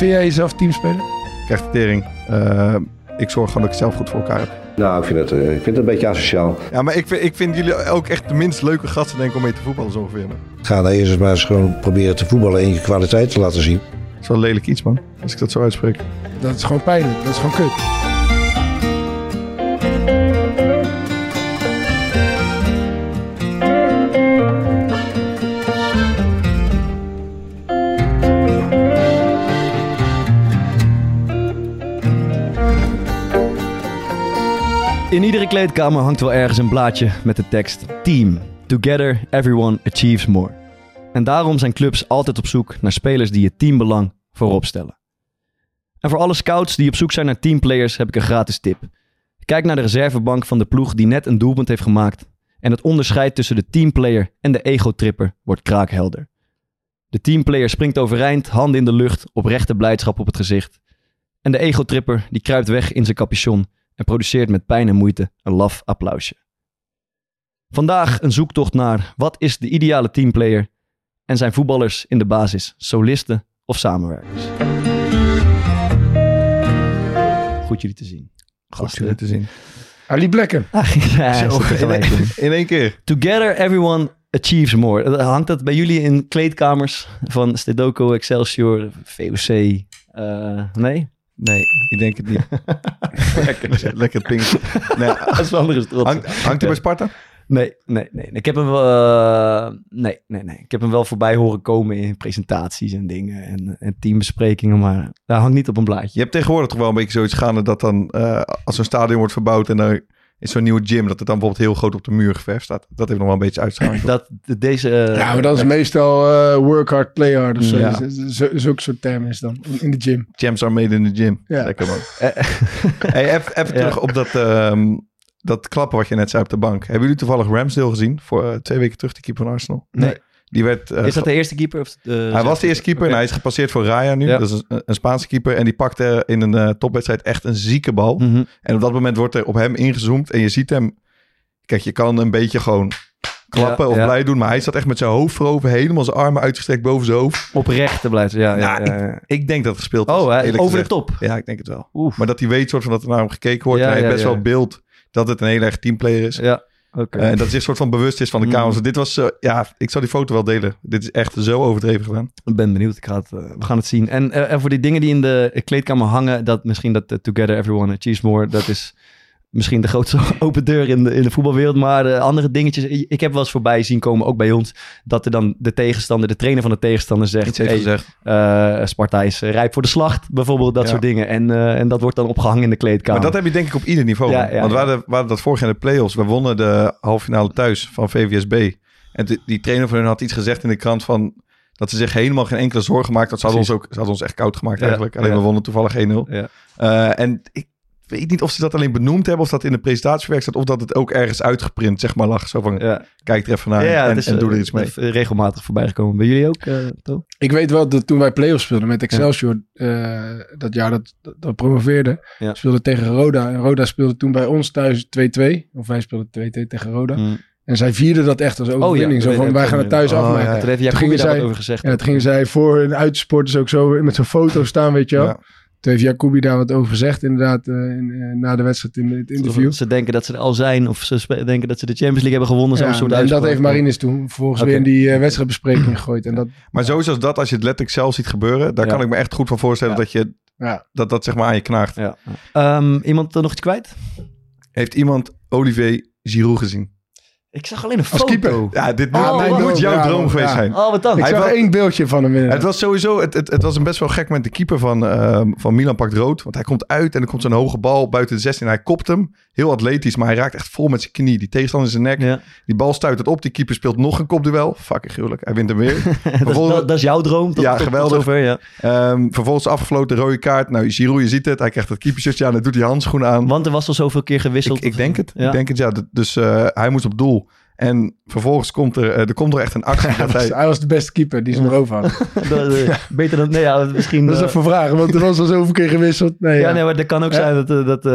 Vind jij jezelf teamspeler? Ik krijg de tering. Eh, ik zorg gewoon dat ik zelf goed voor elkaar heb. Nou, ik vind het, eh, ik vind het een beetje asociaal. Ja, maar ik vind, ik vind jullie ook echt de minst leuke gasten denk ik om mee te voetballen zo ongeveer. Ga daar eerst eens maar eens gewoon proberen te voetballen en je kwaliteit te laten zien. Dat is wel lelijk iets man, als ik dat zo uitspreek. Dat is gewoon pijnlijk. Dat is gewoon kut. In iedere kleedkamer hangt wel ergens een blaadje met de tekst Team. Together everyone achieves more. En daarom zijn clubs altijd op zoek naar spelers die het teambelang voorop stellen. En voor alle scouts die op zoek zijn naar teamplayers heb ik een gratis tip. Kijk naar de reservebank van de ploeg die net een doelpunt heeft gemaakt. En het onderscheid tussen de teamplayer en de ego-tripper wordt kraakhelder. De teamplayer springt overeind, handen in de lucht, oprechte blijdschap op het gezicht. En de ego-tripper die kruipt weg in zijn capuchon en produceert met pijn en moeite een laf applausje. Vandaag een zoektocht naar wat is de ideale teamplayer en zijn voetballers in de basis solisten of samenwerkers. Goed jullie te zien. Goed jullie te zien. Hij liep lekker. Ah, ja, Zo, in. In één keer. Together everyone achieves more. Hangt dat bij jullie in kleedkamers van Stedoco, Excelsior, VOC? eh, nee? Nee, ik denk het niet. lekker, lekker ping. Nee, Dat is trots. hangt, hangt hij bij Sparta? Nee, nee, nee. Ik heb hem wel, eh, nee, nee, nee. Ik heb hem wel voorbij horen komen in presentaties en dingen en, en teambesprekingen, maar daar hangt niet op een blaadje. Je hebt tegenwoordig toch wel een beetje zoiets gaande dat dan eh, als zo'n stadion wordt verbouwd en er is zo'n nieuwe gym, dat het dan bijvoorbeeld heel groot op de muur geverfd staat. Dat heeft nog wel een beetje uitstraling. Dat deze. eh, Ja, maar dat is meestal eh, work hard, play hard of zo. Ja. Z- z- Zulke soort term is dan in- in de gym. Champs are made in the gym. Ja. Lekker man. eh, Hey, even even Ja. terug op dat, ehm, dat klappen wat je net zei op de bank. Hebben jullie toevallig Ramsdale gezien? Voor eh, twee weken terug, de keeper van Arsenal. Nee. Die werd... eh, is dat de eerste keeper? Of de, Hij was de eerste keeper en hij is gepasseerd voor Raya nu. Ja. Dat is een, een Spaanse keeper. En die pakte in een eh, topwedstrijd echt een zieke bal. Mhm. En op dat moment wordt er op hem ingezoomd. En je ziet hem... Kijk, je kan een beetje gewoon klappen Ja, of ja. blij doen. Maar hij zat echt met zijn hoofd voorover. Helemaal zijn armen uitgestrekt boven zijn hoofd. Oprecht te blijven. Ja, ja. Ik denk dat het gespeeld is. Oh, over de top. Ja, ik denk het wel. Oef. Maar dat hij weet soort van dat er naar hem gekeken wordt. Ja, en hij heeft best wel beeld dat het een heel erg teamplayer is. Ja, oké. Eh, en dat zich soort van bewust is van de Mm. kamers. Dit was, eh, ja, ik zal die foto wel delen. Dit is echt zo overdreven gedaan. Ik ben benieuwd. Ik ga het, eh, we gaan het zien. En, eh, en voor die dingen die in de kleedkamer hangen, dat misschien dat Together Everyone Achieves More, dat is misschien de grootste open deur in de, in de voetbalwereld. Maar eh, andere dingetjes, ik heb wel eens voorbij zien komen, ook bij ons, dat er dan de tegenstander, de trainer van de tegenstander zegt, hey, gezegd. eh, Sparta is eh, rijp voor de slacht, bijvoorbeeld dat Ja. soort dingen. En, en dat wordt dan opgehangen in de kleedkamer. Maar dat heb je denk ik op ieder niveau. Ja, ja, Want we hadden, we hadden dat vorig jaar in de play-offs. We wonnen de halve finale thuis van VVSB. En die, die trainer van hun had iets gezegd in de krant van... dat ze zich helemaal geen enkele zorgen maakten. Dat ze hadden ons, ook, ze hadden ons echt koud gemaakt eigenlijk. Alleen we wonnen toevallig 1-0. Ja. Eh, en ik weet niet of ze dat alleen benoemd hebben... of dat in de presentatiewerk staat... of dat het ook ergens uitgeprint zeg maar lag. Zo van, ja. kijk er even naar Ja, ja, en, is, en doe er eh, iets mee. Regelmatig voorbij gekomen. Bij jullie ook, eh To? Ik weet wel dat toen wij play-offs speelden met Excelsior, eh, dat jaar dat, dat, dat promoveerde, Ja. speelde tegen Roda. En Roda speelde toen bij ons thuis 2-2. Of wij speelden 2-2 tegen Roda. Mm. En zij vierden dat echt als overwinning. Oh zo van, wij gaan het thuis Oh, afmaken. ja. Toen heeft daar zij- wat over gezegd. Ja, dat gingen zij voor hun uitsporters ook zo met zo'n foto staan, weet je wel. Ja. Toen heeft Jacobi daar wat over gezegd, inderdaad, eh, in, eh, na de wedstrijd in het interview. Ze denken dat ze er al zijn of ze denken dat ze de Champions League hebben gewonnen. Zo'n Ja, soort en dat heeft Marines toen vervolgens Oké. weer in die eh, wedstrijdbespreking gegooid. En dat, Maar sowieso is dat, als je het letterlijk zelf ziet gebeuren... daar Ja. kan ik me echt goed van voorstellen... Ja. dat je ja, dat, dat zeg maar aan je knaagt. Ja. Ehm, iemand er nog iets kwijt? Heeft iemand Olivier Giroud gezien? Ik zag alleen een Als foto. keeper. Ja, dit Oh, moet, dit wat? moet jouw Ja, droom man, geweest ja. zijn. Oh, wat dan? ik Hij zag wel- één beeldje van hem. Het was sowieso, het, het, het was een best wel gek moment. De keeper van, ehm, van Milan pakt rood. Want hij komt uit en er komt zo'n hoge bal buiten de 16. Hij kopt hem. Heel atletisch, maar hij raakt echt vol met zijn knie. Die tegenstander in zijn nek. Ja. Die bal stuit het op. Die keeper speelt nog een kopduel. Fucking gruwelijk. Hij wint hem weer. dat, dat, dat is jouw droom? Tot, Ja, tot- tot geweldig. zover, ja. Ehm, vervolgens afgefloten rode kaart. Nou, Giroud, je ziet het. Hij krijgt dat keepershirtje aan. Hij doet die handschoenen aan. Want er was al zoveel keer gewisseld. Ik, ik denk het. Ja. Ik denk het, ja. Dus eh, hij moest op doel. En vervolgens komt er, eh, er komt er echt een actie Hij dat was, hij... hij was de beste keeper die ze nog over hadden. Dat, eh, beter dan... Nee, ja, misschien... Dat is eh, even vragen, want er was al zoveel keer gewisseld. Nee, ja, ja. nee, maar dat kan ook Ja. zijn dat... dat eh,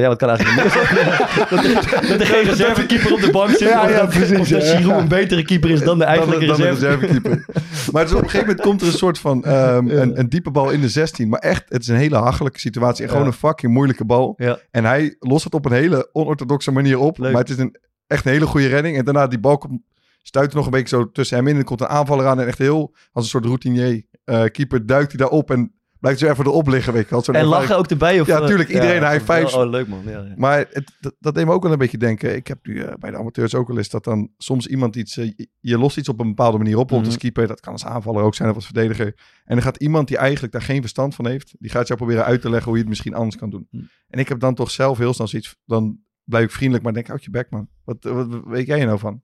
ja, wat kan eigenlijk niet? dat, er, dat er geen reservekeeper op de bank zit. Ja, of ja, dat, precies, of dat ja. Giroud een betere keeper is dan de eigenlijke dan, dan de reserve. reservekeeper. maar dus op een gegeven moment komt er een soort van ehm, Ja. een, een diepe bal in de 16. Maar echt, het is een hele hachelijke situatie. En gewoon Ja. een fucking moeilijke bal. Ja. En hij lost het op een hele onorthodoxe manier op. Leuk. Maar het is een, echt een hele goede redding. En daarna die bal komt, stuit nog een beetje zo tussen hem in. En komt een aanvaller aan. En echt heel, als een soort routinier eh, keeper, duikt hij daarop. En blijkt zo even erop liggen. Weet je En ervaring. lachen ook erbij? Of, Ja, eh, tuurlijk. Iedereen high fives. Oh, oh, leuk man. Ja, ja. Maar het, dat, dat deed me ook wel een beetje denken. Ik heb nu eh, bij de amateurs ook wel eens dat dan soms iemand iets... eh, je- lost iets op een bepaalde manier op. Bijvoorbeeld Mhm. als keeper. Dat kan als aanvaller ook zijn of als verdediger. En dan gaat iemand die eigenlijk daar geen verstand van heeft... die gaat jou proberen uit te leggen hoe je het misschien anders kan doen. Mhm. En ik heb dan toch zelf heel snel zoiets... dan blijf ik vriendelijk, maar denk houd je bek man. Wat, wat, weet jij nou van?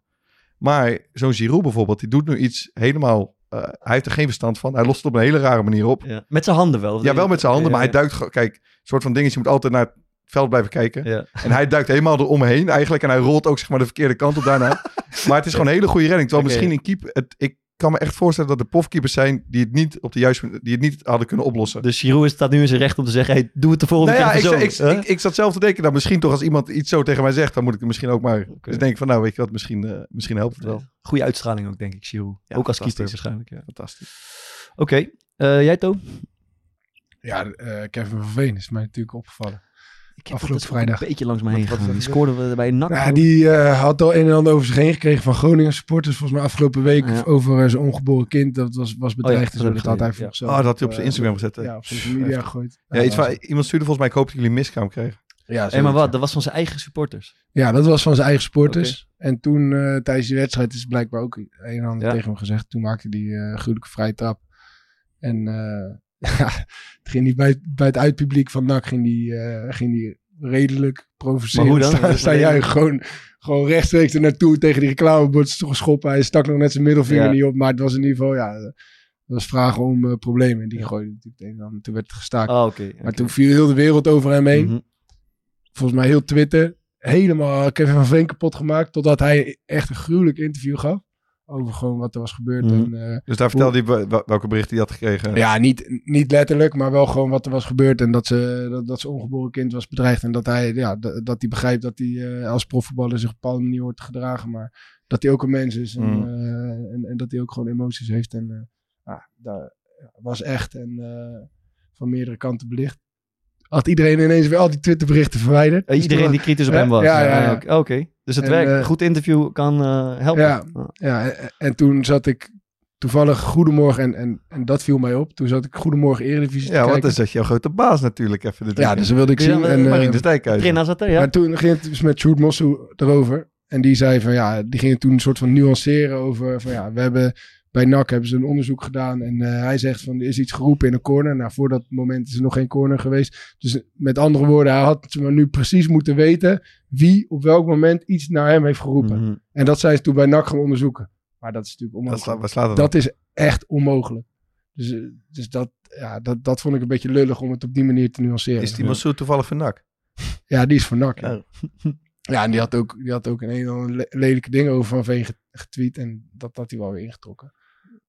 Maar zo'n Giroud bijvoorbeeld, die doet nu iets helemaal... eh, hij heeft er geen verstand van. Hij lost het op een hele rare manier op. Ja. Met zijn handen wel. Ja, wel met zijn handen, maar hij duikt gewoon... Kijk, een soort van dingetje, je moet altijd naar het veld blijven kijken. Ja. En hij duikt helemaal eromheen eigenlijk. En hij rolt ook zeg maar de verkeerde kant op daarna. maar het is gewoon een hele goede redding. Terwijl misschien in keeper... Het, ik kan me echt voorstellen dat er profkeepers zijn die het niet op de juiste die het niet hadden kunnen oplossen. Dus Giroud staat nu in zijn recht om te zeggen, hey, doe het de volgende nou ja, keer ik, zo. ik, ik, ik zat zelf te denken, nou misschien toch als iemand iets zo tegen mij zegt, dan moet ik het misschien ook maar. Oké. Dus denk ik van, nou weet je wat, misschien, eh, misschien helpt het wel. Goede uitstraling ook, denk ik, Giroud. Ja, ook als keeper waarschijnlijk. Ja. Fantastisch. Oké, eh, jij To? Ja, eh, Kevin van Veen is mij natuurlijk opgevallen. Ik heb Afgelopen vrijdag. een beetje langs me heen gegaan. Die er scoorde we bij NAC. Ja, die eh, had al een en ander over zich heen gekregen van Groningen supporters. Volgens mij afgelopen week Ja. over eh, zijn ongeboren kind. Dat was, was bedreigd. dat dat had hij voor ja. Oh, dat had hij op eh, zijn Instagram gezet. hè? Ja, op social media gegooid. Ja, iets van, iemand stuurde volgens mij, ik hoop dat jullie miskraam kregen. Ja, zoiets, maar wat? Dat was van zijn eigen supporters. Ja, dat was van zijn eigen supporters. En toen eh, tijdens die wedstrijd is blijkbaar ook een en ander Ja. tegen hem gezegd. Toen maakte hij eh gruwelijke vrije trap. En eh, het ging niet bij, bij het uitpubliek van NAC ging die, eh, ging die redelijk provocerend Maar hoe dan? staan juichen. Gewoon, gewoon rechtstreeks er naartoe tegen die reclamebord geschoppen. Hij stak nog net zijn middelvinger Ja. niet op. Maar het was in ieder geval, ja, het was vragen om eh, problemen. En die gooide natuurlijk het een en ander. Toen werd het gestaakt. Oh, maar toen viel heel de wereld over hem heen Mhm. volgens mij heel Twitter helemaal Kevin van Veen kapot gemaakt. Totdat hij echt een gruwelijk interview gaf. Over gewoon wat er was gebeurd. Mhm. En, eh, Dus daar vertelde hij wel- welke bericht hij had gekregen. ja, niet, niet letterlijk, maar wel gewoon wat er was gebeurd. En dat, ze, dat, dat zijn ongeboren kind was bedreigd. En dat hij, ja, dat, dat hij begrijpt dat hij eh, als profvoetballer zich op een bepaalde manier hoort te gedragen. Maar dat hij ook een mens is. En, Mhm. eh, en, en dat hij ook gewoon emoties heeft. En eh, ja, dat was echt en eh, van meerdere kanten belicht. Had iedereen ineens weer al die Twitterberichten verwijderd. Eh, Dus Iedereen die kritisch op hem was. ja, ja, ja. Oké, dus het En, werkt. eh, Goed interview kan eh, helpen. Ja. Ja, en, en toen zat ik toevallig Goedemorgen, en, en, en dat viel mij op. Toen zat ik Goedemorgen Eredivisie te Ja, want dan zet je jouw grote baas natuurlijk even. Ja, dus dat wilde ik Ja, zien. maar- En, Marien de zat er, ja. Maar toen ging het dus met Sjoerd Mossel erover. En die zei van ja, die gingen toen een soort van nuanceren over van ja, we hebben bij NAC hebben ze een onderzoek gedaan. En eh, hij zegt van er is iets geroepen in een corner. Nou, voor dat moment is er nog geen corner geweest. Dus met andere woorden, hij had maar, nu precies moeten weten wie op welk moment iets naar hem heeft geroepen. Mhm. En dat zijn ze toen bij NAC gaan onderzoeken. Maar dat is natuurlijk onmogelijk. Dat is echt onmogelijk. Dus, eh, dus dat, ja, dat, dat vond ik een beetje lullig om het op die manier te nuanceren. Is die Massoud toevallig van NAC? Ja, die is van NAC. Ja, Ja. ja en die had, ook, die had ook een een en ander le- lelijke dingen over Van Veen get- getweet. En dat had hij wel weer ingetrokken.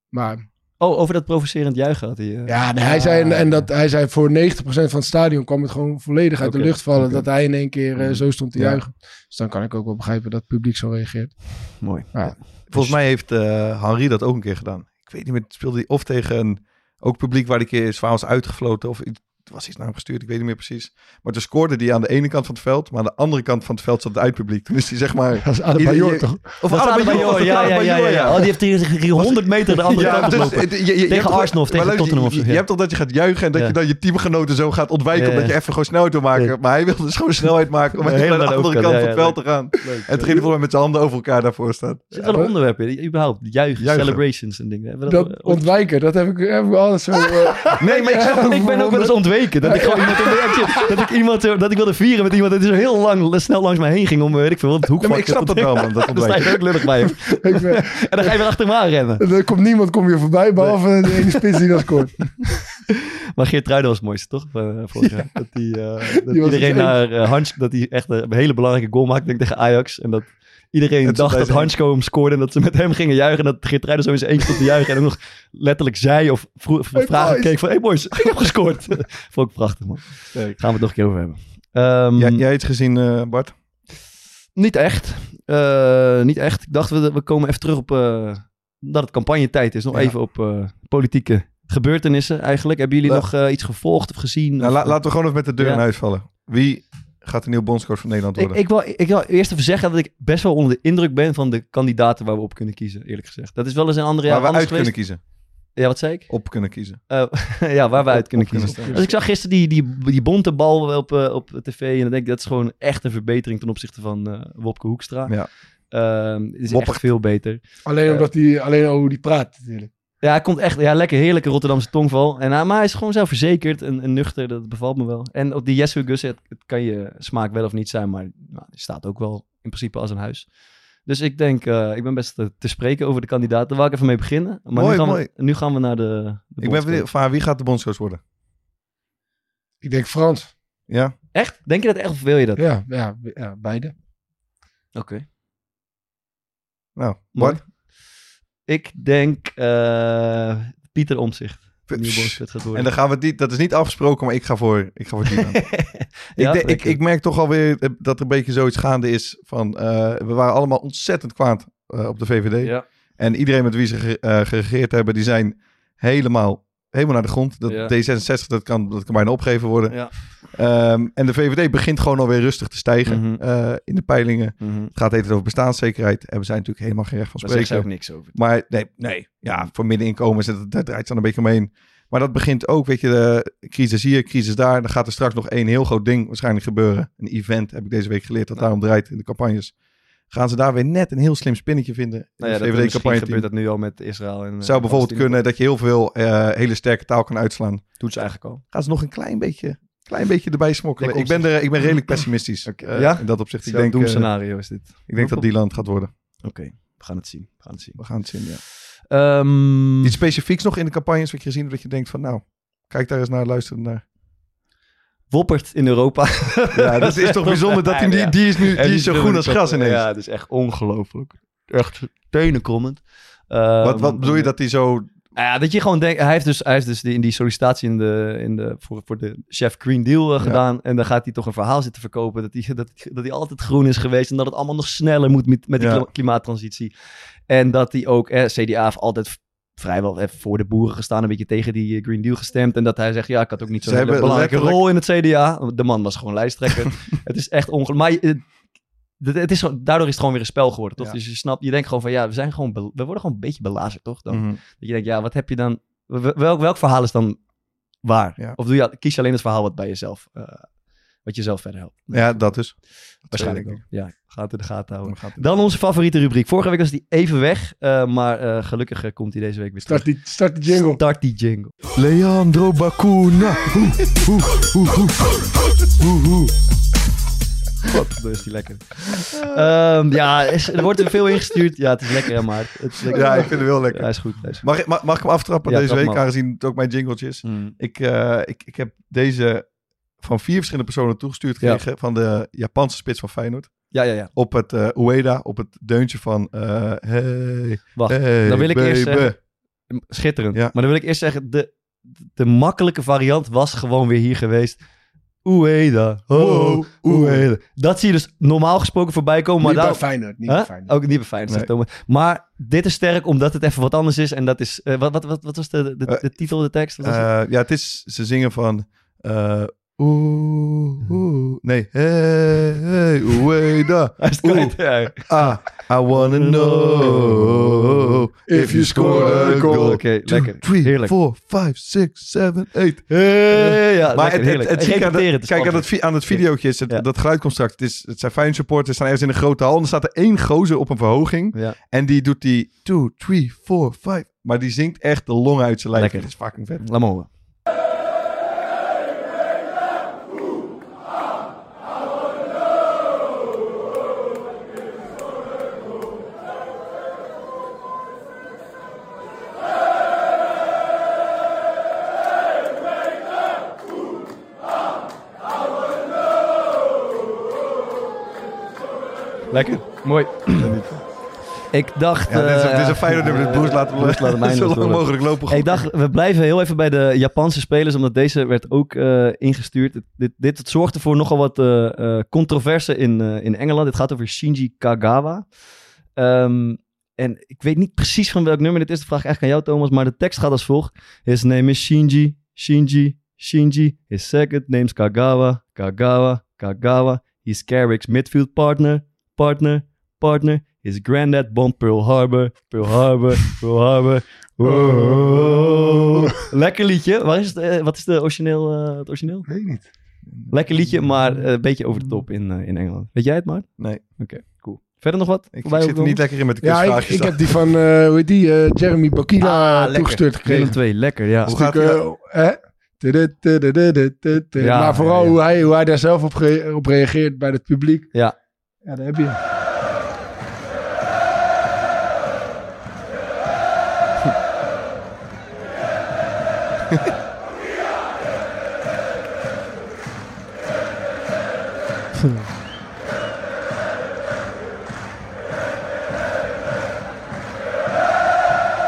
Maar Oh, over dat provocerend juichen had hij. eh. ja, nee, hij, zei, en, en dat, hij zei voor 90% van het stadion kwam het gewoon volledig uit de lucht vallen. Dat hij in één keer eh, zo stond te Ja. juichen. Dus dan kan ik ook wel begrijpen dat het publiek zo reageert. Mooi. Ja. Volgens mij heeft eh Henri dat ook een keer gedaan. Ik weet niet meer, speelde hij of tegen een ook publiek waar die keer zwaar was uitgefloten of iets- was iets naar hem gestuurd, ik weet niet meer precies. Maar toen scoorde hij aan de ene kant van het veld, maar aan de andere kant van het veld zat het uitpubliek. Toen is hij zeg maar... Dat is Adebayor Ieder- toch? Of jou, ja, ja, ja, ja. Oh, die heeft hier, hier 100 meter de andere kant dus, lopen. het- je- je- je hebt Tegen Arsenal of tegen Tottenham of Je, zo, je ja. hebt toch dat je gaat juichen en dat Ja. je dan je teamgenoten zo gaat ontwijken Ja, omdat je even gewoon snelheid wil maken. Ja. Maar hij wilde dus gewoon snelheid maken om naar de de andere kant van het veld te gaan. En toen ging hij volgens mij met zijn handen over elkaar daarvoor staan. Zit wel een onderwerp in, überhaupt. Juichen, celebrations en dingen. Hebben we Dat ooit- ontwijken, dat heb ik, heb ik altijd zo... eh, Nee, maar ik ben ook wel eens Dat ik gewoon iemand dat ik iemand dat ik wilde vieren met iemand dat zo heel lang snel langs mij heen ging om weet ik veel het Ja, maar hoekvak. ik snap dat wel, man. Dat sta je ook lullig bij hem. En dan ga je weer achter me aan rennen. er komt niemand kom je voorbij, behalve de ene spits die dat scoort. Maar Geert Truiden was het mooiste, toch? Eh, vorig jaar. Dat, die, eh, dat Die was iedereen naar eh Hans, dat hij echt een hele belangrijke goal maakt denk tegen Ajax. En dat iedereen dacht dat Hansko hem scoorde en dat ze met hem gingen juichen. En dat Geert Ruida zo eentje stond te juichen. En ook nog letterlijk zei of vro- of Hey, vragen keek van... Hey boys, ik heb gescoord. Vond ik prachtig, man. Gaan we het nog een keer over hebben. Ehm, Jij, jij iets gezien, eh, Bart? Niet echt. Eh, niet echt. Ik dacht, we, we komen even terug op... eh, dat het campagnetijd is. Nog Ja. even op politieke gebeurtenissen eigenlijk. Hebben jullie La- nog iets gevolgd of gezien? Nou, Of, la- laten we gewoon even met de deur Ja. in huis vallen. Wie gaat de nieuwe bondscoach van Nederland Ik, worden? ik, wil, ik wil eerst even zeggen dat ik best wel onder de indruk ben van de kandidaten waar we op kunnen kiezen, eerlijk gezegd. Dat is wel eens een andere waar jaar we uit kunnen kiezen. Ja, wat zei ik? Op kunnen kiezen. Eh, ja, waar we uit Op- kunnen op kiezen. Dus ik zag gisteren die, die, die bonte bal op, eh, op tv en dan denk ik dat is gewoon echt een verbetering ten opzichte van eh, Wopke Hoekstra. Ja. Ehm, het is Woppert. echt veel beter. Alleen omdat hij, alleen hoe die praat natuurlijk. Ja, hij komt echt, ja, lekker heerlijke Rotterdamse tongval. En, hij- maar hij is gewoon zelfverzekerd en, en nuchter, dat bevalt me wel. En op die Jesu Gus, het, het kan je smaak wel of niet zijn, maar nou, die staat ook wel in principe als een huis. Dus ik denk, eh, ik ben best te, te spreken over de kandidaten. Daar wou ik even mee beginnen. Maar Mooi, nu, gaan mooi. We, nu gaan we naar de, de Ik ben benieuwd van wie gaat de bondscoach worden? Ik denk Frans. Ja? Echt? Denk je dat echt of wil je dat? Ja, ja, ja beide. Oké. Nou, Mooi. Bart? Ik denk eh, Pieter Omzicht. En dan gaan we niet, dat is niet afgesproken, maar ik ga voor, ik ga voor Dylan. Ja, ik, denk- ik, ik merk toch alweer dat er een beetje zoiets gaande is van, eh, we waren allemaal ontzettend kwaad eh, op de VVD. Ja. En iedereen met wie ze ge- eh, geregeerd hebben, die zijn helemaal, helemaal naar de grond. Dat Ja. D66, dat kan, dat kan bijna opgeven worden. Ja. Ehm, en de VVD begint gewoon alweer rustig te stijgen Mhm. eh, in de peilingen. Mhm. Het gaat even over bestaanszekerheid. Hebben zij natuurlijk helemaal geen recht van Daar zeggen ze ook spreken. niks over. Maar nee, nee, ja, voor middeninkomens, dat, daar draait het dan een beetje omheen. Maar dat begint ook, weet je, de crisis hier, crisis daar. Dan gaat er straks nog één heel groot ding waarschijnlijk gebeuren. Een event, heb ik deze week geleerd, dat daarom draait in de campagnes. Gaan ze daar weer net een heel slim spinnetje vinden in Nou ja, dat, VVD-campagne gebeurt dat nu al met Israël. En, eh, Zou bijvoorbeeld kunnen dat je heel veel eh, hele sterke taal kan uitslaan. Doet ze eigenlijk al. Gaan ze nog een klein beetje, klein beetje erbij smokkelen. Ik ben, er, ik ben redelijk pessimistisch. Eh, Ja? In dat opzicht. Ik denk, eh, doemscenario is dit. ik denk dat die land gaat worden. Oké, we gaan het zien. We gaan het zien. We gaan het zien, ja. Ehm, Iets specifieks nog in de campagnes wat je gezien hebt, dat je denkt van nou, kijk daar eens naar, luister naar. Woppert in Europa. Ja, dat is toch bijzonder dat die, die, die is nu die is zo groen als gras ineens. Ja, het is echt ongelooflijk. Echt tenenkrommend. Ehm, wat, wat bedoel je dat die zo... Nou ja, dat je gewoon denkt, hij heeft dus, hij heeft dus die, in die sollicitatie in de, in de, voor, voor de Chef Green Deal eh, Ja. gedaan. En dan gaat hij toch een verhaal zitten verkopen dat hij, dat, dat hij altijd groen is geweest. En dat het allemaal nog sneller moet met, met die Ja. klimaattransitie. En dat hij ook, eh, CDA heeft altijd vrijwel even voor de boeren gestaan, een beetje tegen die eh, Green Deal gestemd. En dat hij zegt, ja, ik had ook niet zo'n belangrijke letterlijk- rol in het CDA. De man was gewoon lijsttrekker. het is echt ongelooflijk. Maar je- het, het is, daardoor is het gewoon weer een spel geworden, toch? Ja. Dus je snapt, je denkt gewoon van, ja, we zijn gewoon, we worden gewoon een beetje belazerd, toch? Dan? Mhm. Dat je denkt, ja, wat heb je dan... Welk, welk verhaal is dan waar? Ja. Of doe je, kies je alleen het verhaal wat bij jezelf... eh, wat jezelf verder helpt? Ja, dat dus. Waarschijnlijk wel. Ja, gaat in de gaten houden. Dan onze favoriete rubriek. Vorige week was die even weg. eh, maar eh, gelukkig eh, komt hij deze week weer Start terug. die, start die jingle. Start die jingle. Leandro Bacuna. God, dat is die lekker. Ehm, ja, is, er wordt er veel ingestuurd. Ja, het is lekker, hè, maar het is lekker. Ja, ik vind het wel lekker. Ja, is goed. hij is goed. Mag, ik- mag, mag ik hem aftrappen Ja, deze week, aangezien het ook mijn jingletje is? Mm. Ik, eh, ik, ik heb deze van vier verschillende personen toegestuurd Ja. gekregen van de Japanse spits van Feyenoord. Ja, ja, ja. Op het eh Ueda, op het deuntje van eh hey, Wacht, hey, dan wil ik eerst zeggen- schitterend. Ja. Maar dan wil ik eerst zeggen, de, de makkelijke variant was gewoon weer hier geweest. Ueda. Oh, Wow, Ueda. Dat zie je dus normaal gesproken voorbij komen. Maar niet bij daar, Feyenoord. Niet Huh? bij Feyenoord. Ook niet bij Feyenoord, zegt Thomas. Maar dit is sterk omdat het even wat anders is. En dat is... eh, wat, wat, wat, wat was de, de, de titel, de tekst? Eh, ja, het is, ze zingen van... eh oeh, oeh, nee, hey, hey, Ueda. Hij is kwijt, ja. Ah, I wanna know if you scored a goal. Oké, lekker. three, Heerlijk. four, five, six, seven, eight. Hey, ja, Maar lekker, het, het, heerlijk. het, zieke aan, dat- het, kijk aan spannend. het, vi- aan het videootje, is het, Ja. dat geluid komt straks. Het, is, het zijn Feyenoord supporters, staan ergens in een grote hal. En er staat er één gozer op een verhoging. Ja. En die doet die two, three, four, five. Maar die zingt echt de long uit zijn lijf. Lekker. Dat is fucking vet. Laat horen. Lekker. Mooi. Ik dacht... Ja, dit, is, eh, dit is een fijne nummer. Dit boost laten we Boost laten zo lang doorlopen. mogelijk lopen. Ik dacht, we blijven heel even bij de Japanse spelers, omdat deze werd ook eh, ingestuurd. Dit, dit, dit zorgde voor nogal wat eh, eh, controverse in, eh, in Engeland. Dit gaat over Shinji Kagawa. Ehm, en ik weet niet precies van welk nummer dit is. Dat vraag ik eigenlijk aan jou, Thomas. Maar de tekst gaat als volgt. His name is Shinji, Shinji, Shinji. His second name's Kagawa, Kagawa, Kagawa. He's Carrick's midfield partner, partner, partner. His granddad bombed Pearl Harbor, Pearl Harbor, Pearl Harbor. Wow. Lekker liedje. Waar is het, eh, wat is de origineel, eh, het origineel? Weet ik niet. Lekker liedje, maar eh, een beetje over de top in, eh, in Engeland. Weet jij het maar? Nee, Oké, cool. Verder nog wat? ik, ik Voorbij zit er niet lekker in met de Ja, ik, quizvraagjes. ik heb die van, eh, hoe heet die, eh, Jeremy Bokila Ah, lekker. toegestuurd Willem gekregen. 2, lekker, ja. Hoe gaat eh, hè? Ja, maar vooral ja, ja. Hoe, hij, hoe hij daar zelf op, ge- op reageert bij het publiek. Ja. Ja, daar heb je.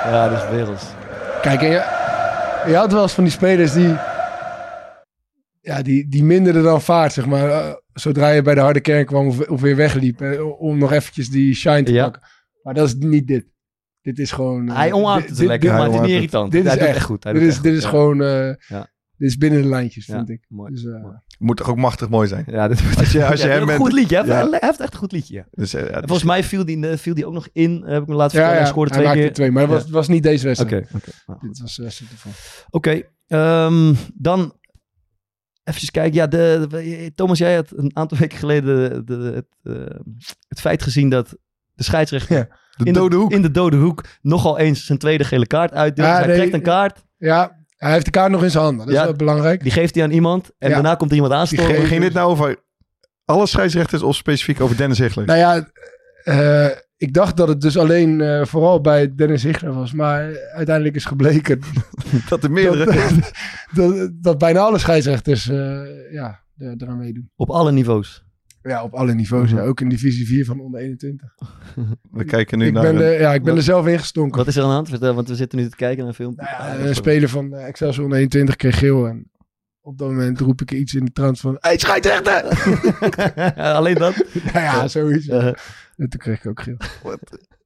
Ja, dat is werelds. Kijk, en je, je had wel eens van die spelers die, ja, die, die minderden dan vaart, zeg maar. Zodra je bij de harde kern kwam of, of weer wegliep. eh, om nog eventjes die shine te Ja. pakken. Maar dat is niet dit. Dit is gewoon... eh, Hij omarmt dit- het dit- lekker, dit- maar het is niet irritant. Dit is echt. echt goed. Hij Dit is, echt dit goed, is ja. gewoon... eh, Ja. Dit is binnen de lijntjes, Ja, vind ik. mooi. Dus, eh, mooi. Moet toch ook machtig mooi zijn. Ja, dit Als je, als je Ja, hem een bent... goed liedje. Hij heeft, Ja. hij heeft echt een goed liedje. ja. Dus, eh, ja, En Volgens mij viel die, viel die ook nog in, heb ik me laten vertellen. ja, Hij scoorde hij twee maakte keer. twee. Maar Ja. was, het was niet deze wedstrijd. Oké, oké. Goed. Dit was de wedstrijd ervan. Oké, ehm, dan even kijken. Ja, de, de- Thomas, jij had een aantal weken geleden de, het, eh, het feit gezien dat de scheidsrechter Ja. de in, dode de, hoek. in de dode hoek nogal eens zijn tweede gele kaart uitdeelt. Ja, Dus hij nee, trekt een kaart, Ja, hij heeft de kaart nog in zijn handen. Dat Ja. is wel belangrijk. die geeft hij aan iemand en Ja. daarna komt er iemand aanstormen. Ging, ging dit nou over alle scheidsrechters of specifiek over Dennis Hegler? Nou ja, eh, ik dacht dat het dus alleen eh, vooral bij Dennis Hichler was. Maar uiteindelijk is gebleken dat er meerdere... dat, dat, dat bijna alle scheidsrechters eh, ja, er- eraan meedoen. Op alle niveaus. Ja, op alle niveaus. Mhm. ja. Ook in divisie 4 van onder 21. We kijken nu Ik naar... ben, een- ja, ik ben Wat- er zelf ingestonken. Wat is er aan de hand? Vertel, want we zitten nu te kijken naar een film. Nou ja, een speler van eh, Excelsior onder 21 kreeg geel. En op dat moment roep ik iets in de trant van... Hey, scheidsrechter! Alleen dat. nou ja, zoiets. En toen kreeg ik ook geel.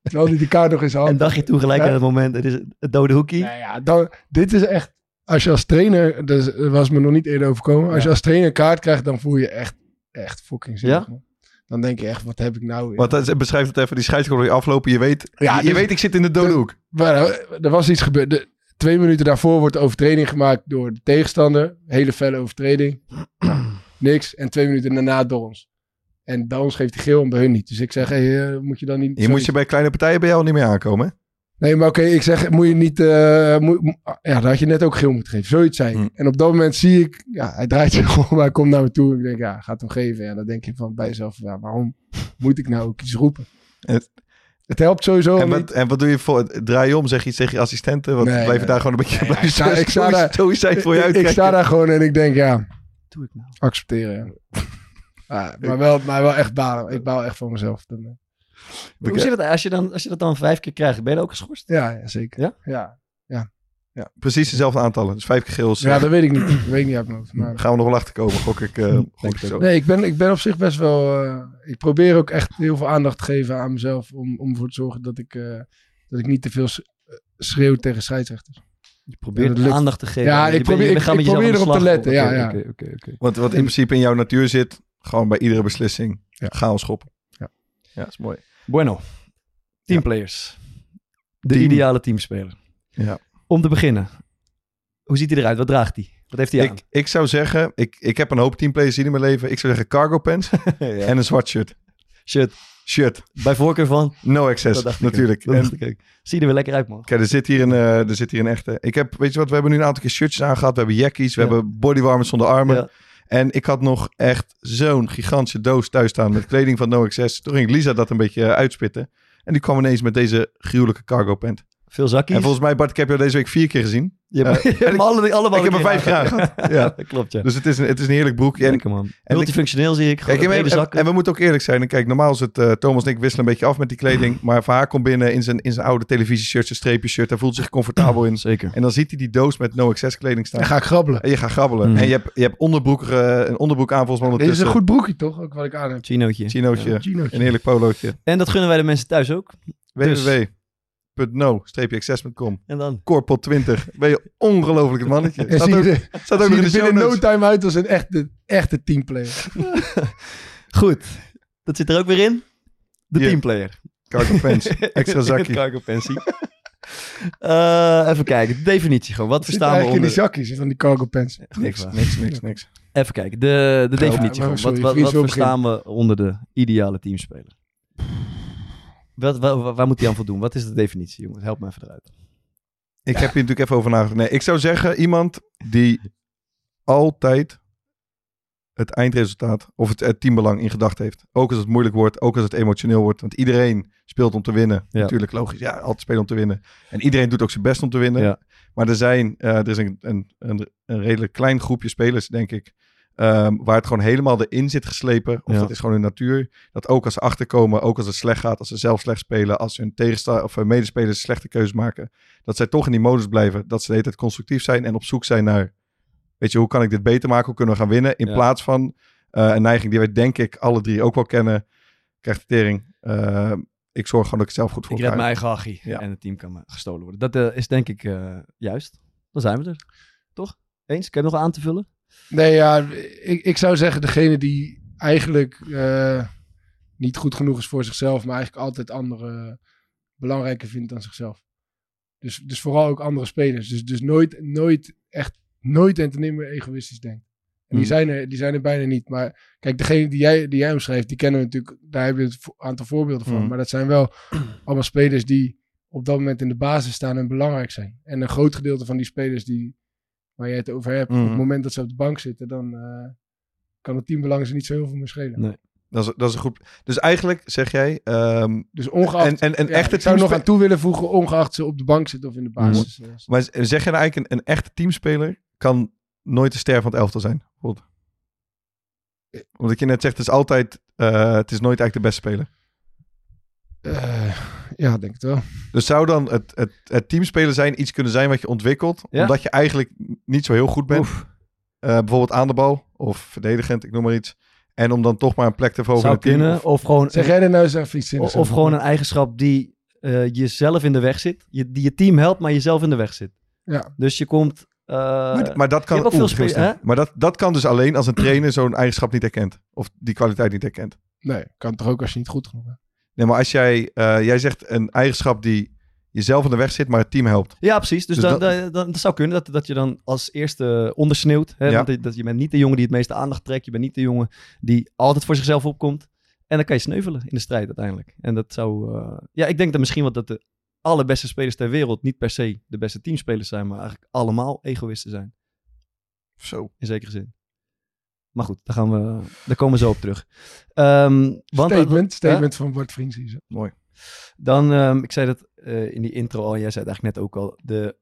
Terwijl hij die kaart nog in zijn hand en dacht je toen gelijk Ja. aan het moment, het is het dode hoekie. Nou ja, dan, dit is echt... Als je als trainer... Dat dat was me nog niet eerder overkomen. Als je als trainer een kaart krijgt, dan voel je echt, echt fucking zielig. Ja? man. Dan denk je echt, wat heb ik nou dat is- beschrijf het even, die scheidsrechter die aflopen. Je weet, Ja, je, dus- weet ik zit in de dode de- hoek. Maar, eh, er was iets gebeurd. De, twee minuten daarvoor wordt de overtreding gemaakt door de tegenstander. Hele felle overtreding. Niks. En twee minuten daarna door ons. En bij ons geeft hij geel en bij hun niet. Dus ik zeg, hey, eh, moet je dan niet... Je moet je bij kleine partijen bij jou niet meer aankomen. hè? Nee, maar oké, ik zeg, moet je niet... eh, moet, ja, dan had je net ook geel moeten geven. Zoiets zei. Hm. En op dat moment zie ik... Ja, hij draait zich om, hij komt naar me toe. En ik denk, ja, gaat hem geven. Ja, dan denk je van bij jezelf, ja, waarom moet ik nou ook iets roepen? Het- Het helpt sowieso En niet. wat, en wat doe je voor? Draai je om, zeg je iets tegen je assistenten? Want Nee, blijf je daar gewoon een beetje Nee, blijven ik sta- ik sta daar- voor je ik, sta daar gewoon en ik denk, ja, Doe ik nou? accepteren. Ja. Ja, maar, wel, maar wel echt balen. Ik baal echt van mezelf. Dan, eh, Hoe zit het als je, dan, als je dat dan vijf keer krijgt? Ben je dan ook geschorst? Ja, ja zeker. Ja? Ja. Ja, precies dezelfde aantallen. Dus vijf keer geel. ja, eh, dat weet ik niet. Dat weet ik niet uit mijn hoofd. Maar... gaan we nog wel achterkomen, gok ik. eh, gok ik zo. Nee, ik ben, ik ben op zich best wel... eh, ik probeer ook echt heel veel aandacht te geven aan mezelf. Om, om ervoor te zorgen dat ik, eh, dat ik niet te veel schreeuw tegen scheidsrechters. Je probeert Ja, aandacht te geven. Ja, ik probeer- ik- ik probeer erop te letten, ja, ja. oké, oké, oké. Want wat in principe in jouw natuur zit, gewoon bij iedere beslissing Ja. chaos schoppen. Ja. ja, dat is mooi. Bueno. Teamplayers. De Team. ideale teamspeler. Ja. Om te beginnen. Hoe ziet hij eruit? Wat draagt hij? Wat heeft hij aan? Ik, ik zou zeggen, ik, ik heb een hoop teamplayers in mijn leven. Ik zou zeggen cargo pants Ja. en een zwart shirt. Shit. Shirt, Bij voorkeur van? no access, Dat dacht ik ook. natuurlijk. Dat En- dacht ik. Zie je er weer lekker uit, man. Kijk, er zit, hier een, eh, er zit hier een echte. Ik heb, weet je wat, we hebben nu een aantal keer shirtjes aangehad. We hebben jackies, we Ja. hebben bodywarmers zonder armen. Ja. En ik had nog echt zo'n gigantische doos thuis staan met kleding van No. Toen ging Lisa dat een beetje eh, uitspitten. En die kwam ineens met deze gruwelijke cargo pant. Veel zakjes. En volgens mij, Bart, ik heb jou deze week vier keer gezien. je hebt, eh, je hebt ik- alle, allemaal ik heb er vijf aangehad. aangehad. ja, dat klopt, ja. Dus het is een, het is een heerlijk broekje. En, Lekker, man. ik- Multifunctioneel zie ik. Kijk, en, en we moeten ook eerlijk zijn. En Kijk, normaal is het eh, Thomas en ik wisselen een beetje af met die kleding. Maar Van haar komt binnen in zijn, in zijn oude televisieshirt, zijn streepjeshirt. Hij voelt zich comfortabel in. Zeker. En dan ziet hij die doos met no access kleding staan. Dan ga ik grabbelen. En je gaat grabbelen. Mm. En je hebt, je hebt onderbroek, eh, een onderbroek aan volgens mij Dit is een goed broekje toch? Ook wat ik aan heb. Chinootje. Chinootje. Ginootje. Een heerlijk polootje. En dat gunnen wij de mensen thuis ook. Dus- www.no-access.com En dan? Corpot 20. Ben je ongelooflijk het mannetje. Staat ook, er- staat ook nog in de er show binnen no time uit als een echte, echte teamplayer. Goed. Dat zit er ook weer in. De Hier. teamplayer. Cargo pants. Extra zakje. Cargo pensie. Eh, even kijken. De definitie gewoon. Wat verstaan we eigenlijk in onder... die zakjes van die cargo pants. Niks, niks, niks, niks. Even kijken. De, de definitie maar gewoon. sorry, Wat, wat, wat verstaan we onder de ideale teamspeler? Wat, waar, waar moet hij aan voldoen? Wat is de definitie, jongens? Help me even eruit. Ik heb hier natuurlijk even over nagedacht. Nee, ik zou zeggen iemand die altijd het eindresultaat of het, het teambelang in gedachten heeft. Ook als het moeilijk wordt, ook als het emotioneel wordt. Want iedereen speelt om te winnen. Ja. Natuurlijk, logisch. Ja, altijd spelen om te winnen. En iedereen doet ook zijn best om te winnen. Ja. Maar er zijn, eh, er is een, een, een, een redelijk klein groepje spelers, denk ik. Ehm, waar het gewoon helemaal erin zit geslepen. Of Ja. dat is gewoon hun natuur. Dat ook als ze achterkomen, ook als het slecht gaat, als ze zelf slecht spelen, als hun tegenstander of hun medespelers slechte keuzes maken, dat zij toch in die modus blijven. Dat ze de hele tijd constructief zijn en op zoek zijn naar, weet je, hoe kan ik dit beter maken? Hoe kunnen we gaan winnen? In Ja. plaats van eh, een neiging die wij denk ik alle drie ook wel kennen. Krijgt de tering. Eh, ik zorg gewoon dat ik het zelf goed voor Ik red elkaar mijn heb. eigen hachie Ja. en het team kan me gestolen worden. Dat eh, is denk ik eh, juist. Dan zijn we er. Toch? Eens? Ik heb nog aan te vullen. Nee, ja, ik, ik zou zeggen degene die eigenlijk eh, niet goed genoeg is voor zichzelf, maar eigenlijk altijd anderen belangrijker vindt dan zichzelf. Dus, dus vooral ook andere spelers. Dus, dus nooit, nooit, echt nooit en ten nimmer egoïstisch denkt. En die, Hmm. zijn er, die zijn er bijna niet. Maar kijk, degene die jij, die jij omschrijft, die kennen we natuurlijk, daar heb je een aantal voorbeelden van. Hmm. Maar dat zijn wel allemaal spelers die op dat moment in de basis staan en belangrijk zijn. En een groot gedeelte van die spelers die, waar jij het over hebt, op Mhm. het moment dat ze op de bank zitten, dan eh, kan het teambelang ze niet zo heel veel meer schelen. Nee. Dat is, dat is een goed. Dus eigenlijk zeg jij, ehm, Dus ongeacht, En- en- en ja, echte ik zou nog aan toe willen voegen, ongeacht ze op de bank zitten of in de basis. eh, maar zeg je nou eigenlijk een, een echte teamspeler kan nooit de ster van het elftal zijn? Bijvoorbeeld. Omdat je net zegt, het is altijd, eh, het is nooit eigenlijk de beste speler. eh, ja, denk het wel. Dus zou dan het, het, het teamspeler zijn iets kunnen zijn wat je ontwikkelt, Ja. omdat je eigenlijk niet zo heel goed bent? Eh, bijvoorbeeld aan de bal of verdedigend, ik noem maar iets. En om dan toch maar een plek te veroveren Zou in het team. kunnen. Of- Of gewoon, Zeg jij er nou even iets of, of gewoon een eigenschap die eh, jezelf in de weg zit. Je, die je team helpt, maar jezelf in de weg zit. Ja, Dus je komt... eh, maar, maar dat kan, veel maar dat, dat kan dus alleen als een trainer zo'n eigenschap niet herkent. Of die kwaliteit niet herkent. nee, kan toch ook als je niet goed genoeg bent. Nee, maar als jij, eh, jij zegt een eigenschap die jezelf in de weg zit, maar het team helpt. Ja, precies. Dus, Dus dan, dat- dan, dan, dat zou kunnen dat, dat je dan als eerste ondersneeuwt. Hè? Ja. Want dat, je bent niet de jongen die het meeste aandacht trekt. Je bent niet de jongen die altijd voor zichzelf opkomt. En dan kan je sneuvelen in de strijd uiteindelijk. En dat zou... eh, Ja, ik denk dat misschien wel dat de allerbeste spelers ter wereld niet per se de beste teamspelers zijn, maar eigenlijk allemaal egoïsten zijn. Zo. In zekere zin. Maar goed, daar, gaan we, daar komen we zo op terug. Want, Statement, statement van Bart Vriends. hier zo. Dan, ehm, ik zei dat eh, in die intro al, jij zei het eigenlijk net ook al. De,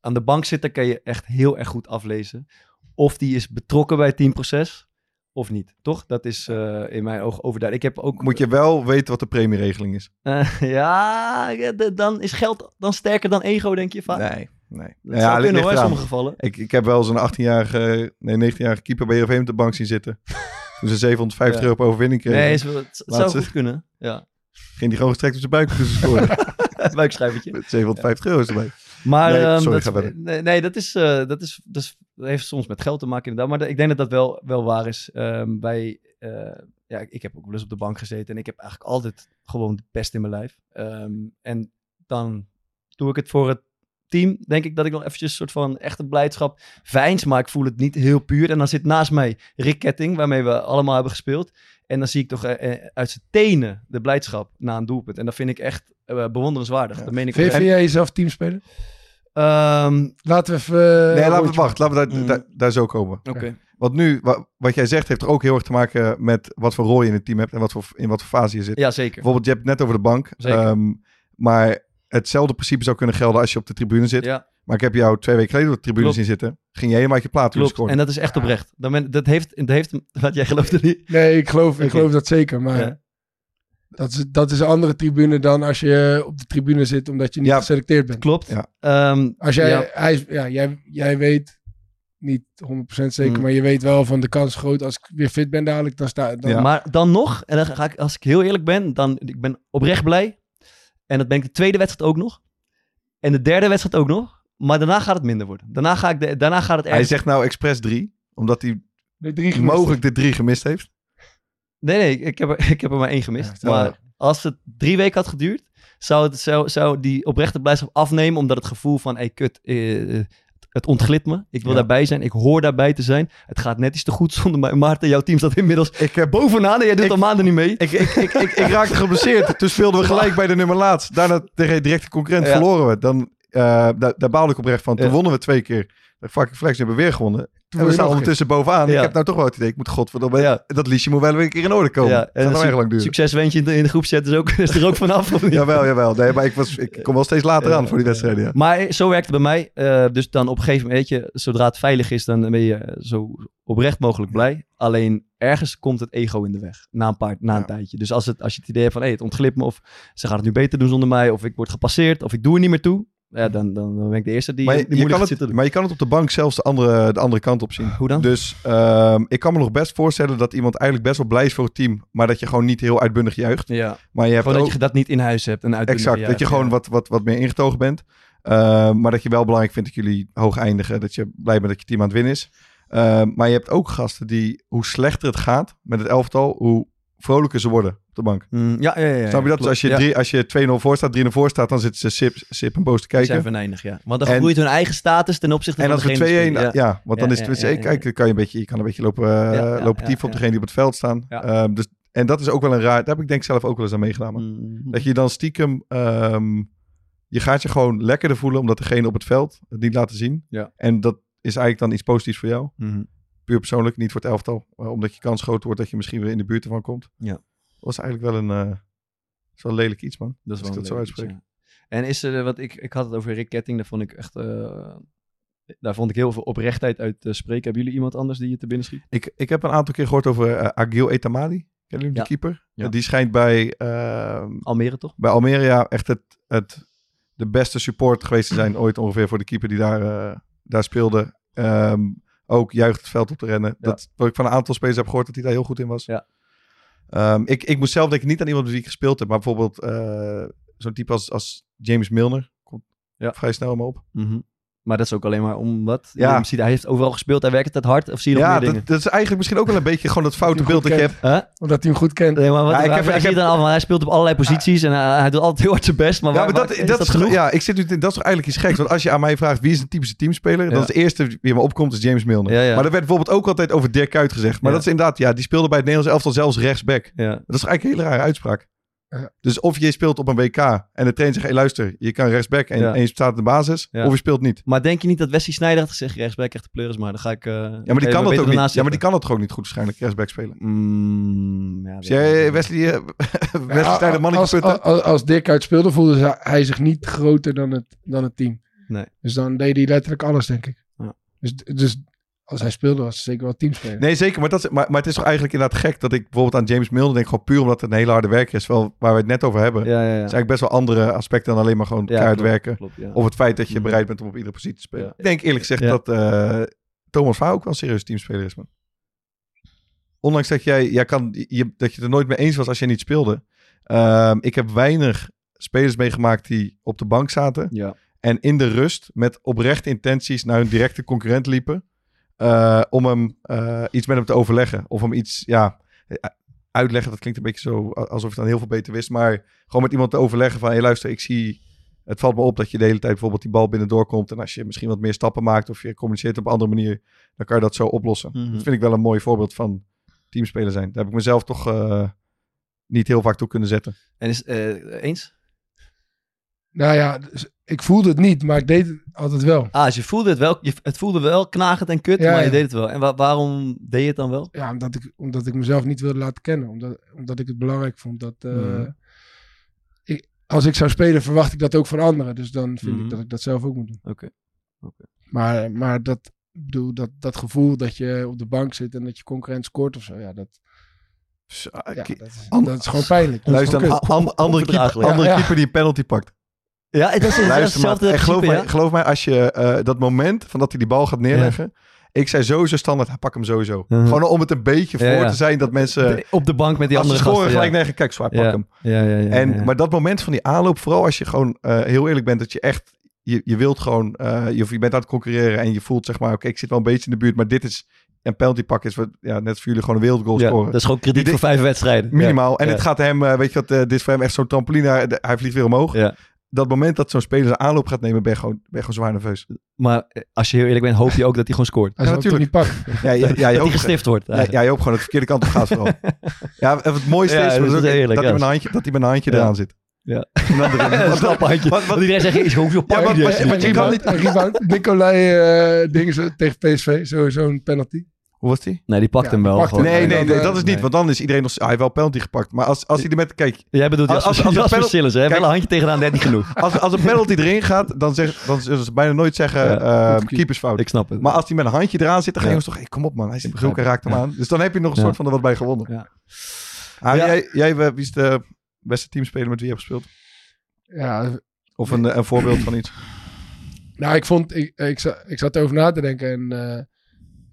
aan de bank zitten kan je echt heel erg goed aflezen. Of die is betrokken bij het teamproces of niet. Toch? Dat is eh, in mijn ogen overduidelijk. Ik heb ook... Moet je wel weten wat de premieregeling is. Ja, ja, dan is geld dan sterker dan ego, denk je vaak? Nee, nee. Dat zou ligt- kunnen hoor, in sommige gevallen. Ik, ik heb wel zo'n 18-jarige, nee 19-jarige keeper bij Heerenveen op de bank zien zitten. Toen ze 750 Ja. euro per overwinning kregen. Nee, het, het zou goed kunnen. Ja, Ging die gewoon gestrekt op zijn buik toen ze scoorden. buikschrijvertje. Met 750 euro is erbij. Maar Nee, ehm, sorry, dat, ga nee, nee, dat, is, eh, dat, is, dat, is, dat heeft soms met geld te maken inderdaad. Maar ik denk dat dat wel, wel waar is. Ehm bij, eh, ja, ik heb ook wel eens op de bank gezeten en ik heb eigenlijk altijd gewoon de pest in mijn lijf. Ehm, en dan doe ik het voor het team. Denk ik dat ik nog eventjes een soort van echte blijdschap veins, maar ik voel het niet heel puur. En dan zit naast mij Rick Ketting, waarmee we allemaal hebben gespeeld. En dan zie ik toch eh, eh, uit zijn tenen de blijdschap na een doelpunt. En dat vind ik echt eh, bewonderenswaardig. Ja. Dat meen ik Vind, jij jezelf teamspeler? Ehm, Laten we even... Nee, laten we wachten. Laten we daar, Mm. daar, daar zo komen. Oké. Want nu, wa- wat jij zegt, heeft er ook heel erg te maken met wat voor rol je in het team hebt en wat voor, in wat voor fase je zit. Ja, zeker. Bijvoorbeeld, je hebt het net over de bank. Zeker. Ehm, maar hetzelfde principe zou kunnen gelden als je op de tribune zit. Ja, Maar ik heb jou twee weken geleden op de tribune Klopt. zien zitten. Ging je helemaal uit je plaat klopt. scoorde. En dat is echt oprecht. Dat, men, dat heeft, dat heeft, wat jij gelooft er niet. Nee, ik geloof, ik geloof dat zeker. Maar Ja. dat, is, dat is een andere tribune dan als je op de tribune zit omdat je niet Ja. geselecteerd bent. Klopt. Ja. Ehm, Als jij, Ja. hij, is- ja, jij, jij weet, niet 100% zeker, Mm. maar je weet wel van de kans groot als ik weer fit ben dadelijk, dan sta dan, Ja. Maar dan nog, en dan ga ik, als ik heel eerlijk ben, dan ik ben oprecht blij. En dat ben ik de tweede wedstrijd ook nog. En de derde wedstrijd ook nog. Maar daarna gaat het minder worden. Daarna, ga ik de, daarna gaat het Hij ergens... zegt nou expres drie, omdat hij de drie gemist. mogelijk de drie gemist heeft. Nee, nee, ik heb, er, ik heb er maar één gemist. Ja, maar als het drie weken had geduurd, zou, het, zou, zou die oprechte blijdschap afnemen. Omdat het gevoel van, hey, kut, eh, het ontglipt me. Ik wil Ja. daarbij zijn. Ik hoor daarbij te zijn. Het gaat net iets te goed zonder mij. Maarten, jouw team staat inmiddels Ik heb bovenaan en jij doet Ik- al maanden niet mee. Ik, ik, ik, ik, ik raakte geblesseerd. Toen speelden we gelijk bij de nummer laatst. Daarna tegen directe concurrent Ja. verloren we. Dan, daar, daar baalde ik oprecht van. Toen wonnen we twee keer. De fucking flex hebben we weer gewonnen. Toen en we staan ondertussen bovenaan. Ja. Ik heb nou toch wel het idee. Ik moet godverdomme... Ja. Dat liedje moet wel weer een keer in orde komen. Ja, en dat lang duren. Succeswentje in de, in de groepchat is, ook, is er ook vanaf. of niet? Jawel, jawel. Nee, maar ik, was, ik kom wel steeds later aan voor die wedstrijden. Ja. Maar zo werkt het bij mij. Eh, dus dan op een gegeven moment, weet je, zodra het veilig is, dan ben je eh, zo oprecht mogelijk blij. Alleen ergens komt het ego in de weg. Na een, paar, na een tijdje. Dus als, het, als je het idee hebt van, hé, het ontglipt me. Of ze gaan het nu beter doen zonder mij. Of ik word gepasseerd. Of ik doe er niet meer toe. Ja, dan, dan, dan ben ik de eerste die, Maar, die je, je moeilijk kan zitten het, maar je kan het op de bank zelfs de andere, de andere kant op zien. Hoe dan? Dus ehm, ik kan me nog best voorstellen dat iemand eigenlijk best wel blij is voor het team. Maar dat je gewoon niet heel uitbundig juicht. ja, Maar je hebt gewoon ook, dat je dat niet in huis hebt. En Exact, dat je gewoon wat, wat, wat meer ingetogen bent. Uh, maar dat je wel belangrijk vindt dat jullie hoog eindigen. Dat je blij bent dat je team aan het winnen is. Uh, maar je hebt ook gasten die, hoe slechter het gaat met het elftal, hoe vrolijker ze worden op de bank. Mm, ja, ja, ja, ja. Snap je dat? Dus als je, drie, als je 2-0 voor staat, 3-0 voor staat, dan zitten ze sip, sip en boos te Die zijn kijken. venijnig, ja. Want dan En- groeit hun eigen status ten opzichte En van als we 2-1, degene die ja. want dan is het ja, dus, kijk, dan kan je een beetje, je kan een beetje lopen, ja, lopen tieven op degene die op het veld staan. Um, dus, en dat is ook wel een raar, daar heb ik denk ik zelf ook wel eens aan meegedaan. Mm. Dat je dan stiekem, ehm, je gaat je gewoon lekkerder voelen omdat degene op het veld het niet laten zien. Ja. En dat is eigenlijk dan iets positiefs voor jou. Mhm. Puur persoonlijk, niet voor het elftal. eh, omdat je kans groter wordt dat je misschien weer in de buurt ervan komt. Ja. Was eigenlijk wel een, zo lelijk iets man. Dat is wel ik dat zo uitspreek. iets, ja. En is er, wat ik, ik had het over Rick Ketting, daar vond ik echt, eh, daar vond ik heel veel oprechtheid uit uh, spreken. Hebben jullie iemand anders die je te binnen schiet? Ik, ik heb een aantal keer gehoord over uh, Agil Etamadi. Kennen jullie Ja. de keeper? Ja. die schijnt bij, ehm, Almere toch? bij Almere ja, echt het, het, de beste support geweest te zijn ooit ongeveer voor de keeper die daar, eh, daar speelde. Ehm, ook juicht het veld op te rennen. Dat, wat ik van een aantal spelers heb gehoord dat hij daar heel goed in was. Ja. Ehm, ik, ik moest zelf denken niet aan iemand die ik gespeeld heb, maar bijvoorbeeld eh, zo'n type als, als James Milner. Komt Ja. vrij snel maar op. Mhm. Maar dat is ook alleen maar om wat? Ja. Hij heeft overal gespeeld, hij werkt het hard. Of zie je nog Ja, meer dat, dingen? dat is eigenlijk misschien ook wel een beetje gewoon dat foute beeld dat je hebt. Huh? Omdat hij hem goed kent. Nee, maar wat, Ja, ik waar- heb- ik heb- dan hij speelt op allerlei posities en hij, hij doet altijd heel hard zijn best. Maar, Ja, waar- maar dat, waar- dat, is dat is, genoeg? ja, ik zit nu, dat is toch eigenlijk iets geks. Want als je aan mij vraagt wie is een typische teamspeler, dan is de eerste die me opkomt is James Milner. Ja, ja. Maar er werd bijvoorbeeld ook altijd over Dirk Kuyt gezegd. Maar Ja. dat is inderdaad, ja, die speelde bij het Nederlands elftal zelfs rechtsback. Ja. Dat is eigenlijk een hele rare uitspraak. Dus of je speelt op een WK en de trainer zegt, hey, luister, je kan rechtsback en, Ja. en je staat in de basis, Ja. of je speelt niet. Maar denk je niet dat Wesley Sneijder had gezegd, rechtsback echt de pleuris, maar dan ga ik... eh, Ja, maar die kan dat ook niet. Ja, maar die kan dat toch ook niet goed waarschijnlijk, rechtsback spelen. Mm, ja, Dus jij, Wesley, eh, Wesley Ja, Sneijder mannetje als, putten? als, als Dirk uitspeelde, voelde hij zich niet groter dan het, dan het team. Nee. Dus dan deed hij letterlijk alles, denk ik. Ja. Dus, dus als hij speelde, was het zeker wel teamspeler. Nee, zeker. Maar, dat is, maar, maar het is toch eigenlijk inderdaad gek dat ik bijvoorbeeld aan James Milner denk, gewoon puur omdat het een hele harde werker is. Wel, waar we het net over hebben. Ja, ja, ja. Er zijn eigenlijk best wel andere aspecten dan alleen maar gewoon Ja, keihard klopt, werken. klopt, ja. Of het feit dat je bereid bent om op iedere positie te spelen. Ja. Ik denk eerlijk gezegd Ja. dat eh, Thomas Vaar ook wel een serieus teamspeler is, man. Ondanks dat, jij, jij kan, je, dat je het er nooit mee eens was als jij niet speelde. Ehm, ik heb weinig spelers meegemaakt die op de bank zaten. Ja. En in de rust met oprechte intenties naar hun directe concurrent liepen. Eh, om hem eh, iets met hem te overleggen. Of hem iets, ja, uitleggen. Dat klinkt een beetje zo alsof je dan heel veel beter wist. Maar gewoon met iemand te overleggen van... Hé luister, ik zie... Het valt me op dat je de hele tijd bijvoorbeeld die bal binnendoor komt. En als je misschien wat meer stappen maakt of je communiceert op een andere manier... dan kan je dat zo oplossen. Mhm. Dat vind ik wel een mooi voorbeeld van teamspeler zijn. Daar heb ik mezelf toch eh, niet heel vaak toe kunnen zetten. En is eens? Nou ja, dus ik voelde het niet, maar ik deed het altijd wel. Ah, dus je voelde het wel. Je, het voelde wel knagend en kut, Ja, maar je ja. deed het wel. En wa- waarom deed je het dan wel? Ja, omdat ik, omdat ik mezelf niet wilde laten kennen. Omdat, omdat ik het belangrijk vond dat... eh, Mhm. ik, als ik zou spelen, verwacht ik dat ook van anderen. Dus dan vind Mhm. ik dat ik dat zelf ook moet doen. Oké. Oké. Maar, maar dat, bedoel, dat, dat gevoel dat je op de bank zit en dat je concurrent scoort of zo, ja, dat, ja, dat, is, an- dat is gewoon pijnlijk. Dat is Luister, gewoon een kut. a- an- andere, keeper, andere Ja, ja. keeper die een penalty pakt. Ja, dat is hetzelfde en geloof, principe, mij, ja? geloof mij, als je eh, dat moment van dat hij die bal gaat neerleggen. Ik zei sowieso standaard, hij pak hem sowieso. Gewoon om het een beetje voor Ja, ja. te zijn dat mensen... De- op de bank met die als ze andere scoren gasten. gelijk ja. negen, kijk, zwaar, pak hem. Ja, ja, ja, En. Maar dat moment van die aanloop, vooral als je gewoon eh, heel eerlijk bent, dat je echt, je, je wilt gewoon, eh, je, of je bent aan het concurreren en je voelt zeg maar, oké, ik zit wel een beetje in de buurt, maar dit is, een penalty pak is, wat, ja, net voor jullie gewoon een wereldgoal Ja, scoren. dat is gewoon krediet Dit- voor vijf wedstrijden. Minimaal. En dit gaat hem, eh, weet je wat, eh, dit is voor hem echt zo'n trampoline, hij, hij vliegt weer omhoog. Dat moment dat zo'n speler zijn aanloop gaat nemen, ben je gewoon, ben je gewoon zwaar nerveus. Maar eh, als je heel eerlijk bent, hoop je ook dat hij gewoon scoort. Hij Ja, toch niet natuurlijk. pakken. Ja, ja, ja, je dat hij hoopt- gestift wordt. Ja, ja, je hoopt gewoon dat het de verkeerde kant op gaat vooral. ja, het mooiste Ja, is, dat dat, is ook- eerlijk, dat, ja. hij met een handje, dat hij met een handje Ja. eraan zit. Ja. En dan erin. Een. Wat- wat- Want iedereen zegt, is gewoon veel Ja, die wat- heeft wat- hij. wat- Rebound. Nicolai eh dingen tegen PSV, zo- zo'n penalty. Hoe was die? Nee, die pakt Ja, hem wel. pakt gewoon. Nee, nee, eh, dat is niet. nee. Want dan is iedereen nog... Hij heeft wel penalty gepakt. Maar als, als hij er met... Kijk, Jij bedoelt Als- als- als Sillis, hè? Wel een handje tegenaan, net niet genoeg. als, als een penalty erin gaat, dan, zeg, dan zullen ze bijna nooit zeggen... Ja, ehm, goed keepersfout. Ik snap het. Maar als hij met een handje eraan zit, dan gaan jongens toch... Hey, kom op man, hij zit en raakt hem Ja. aan. Dus dan heb je nog een Ja. soort van er wat bij gewonnen. Ja. Ah, Ja. Jij, jij, eh, wie is de beste teamspeler met wie je hebt gespeeld? Ja, Of een, eh, een voorbeeld van iets? nou, ik vond, ik, ik, zat, ik zat erover na te denken en eh,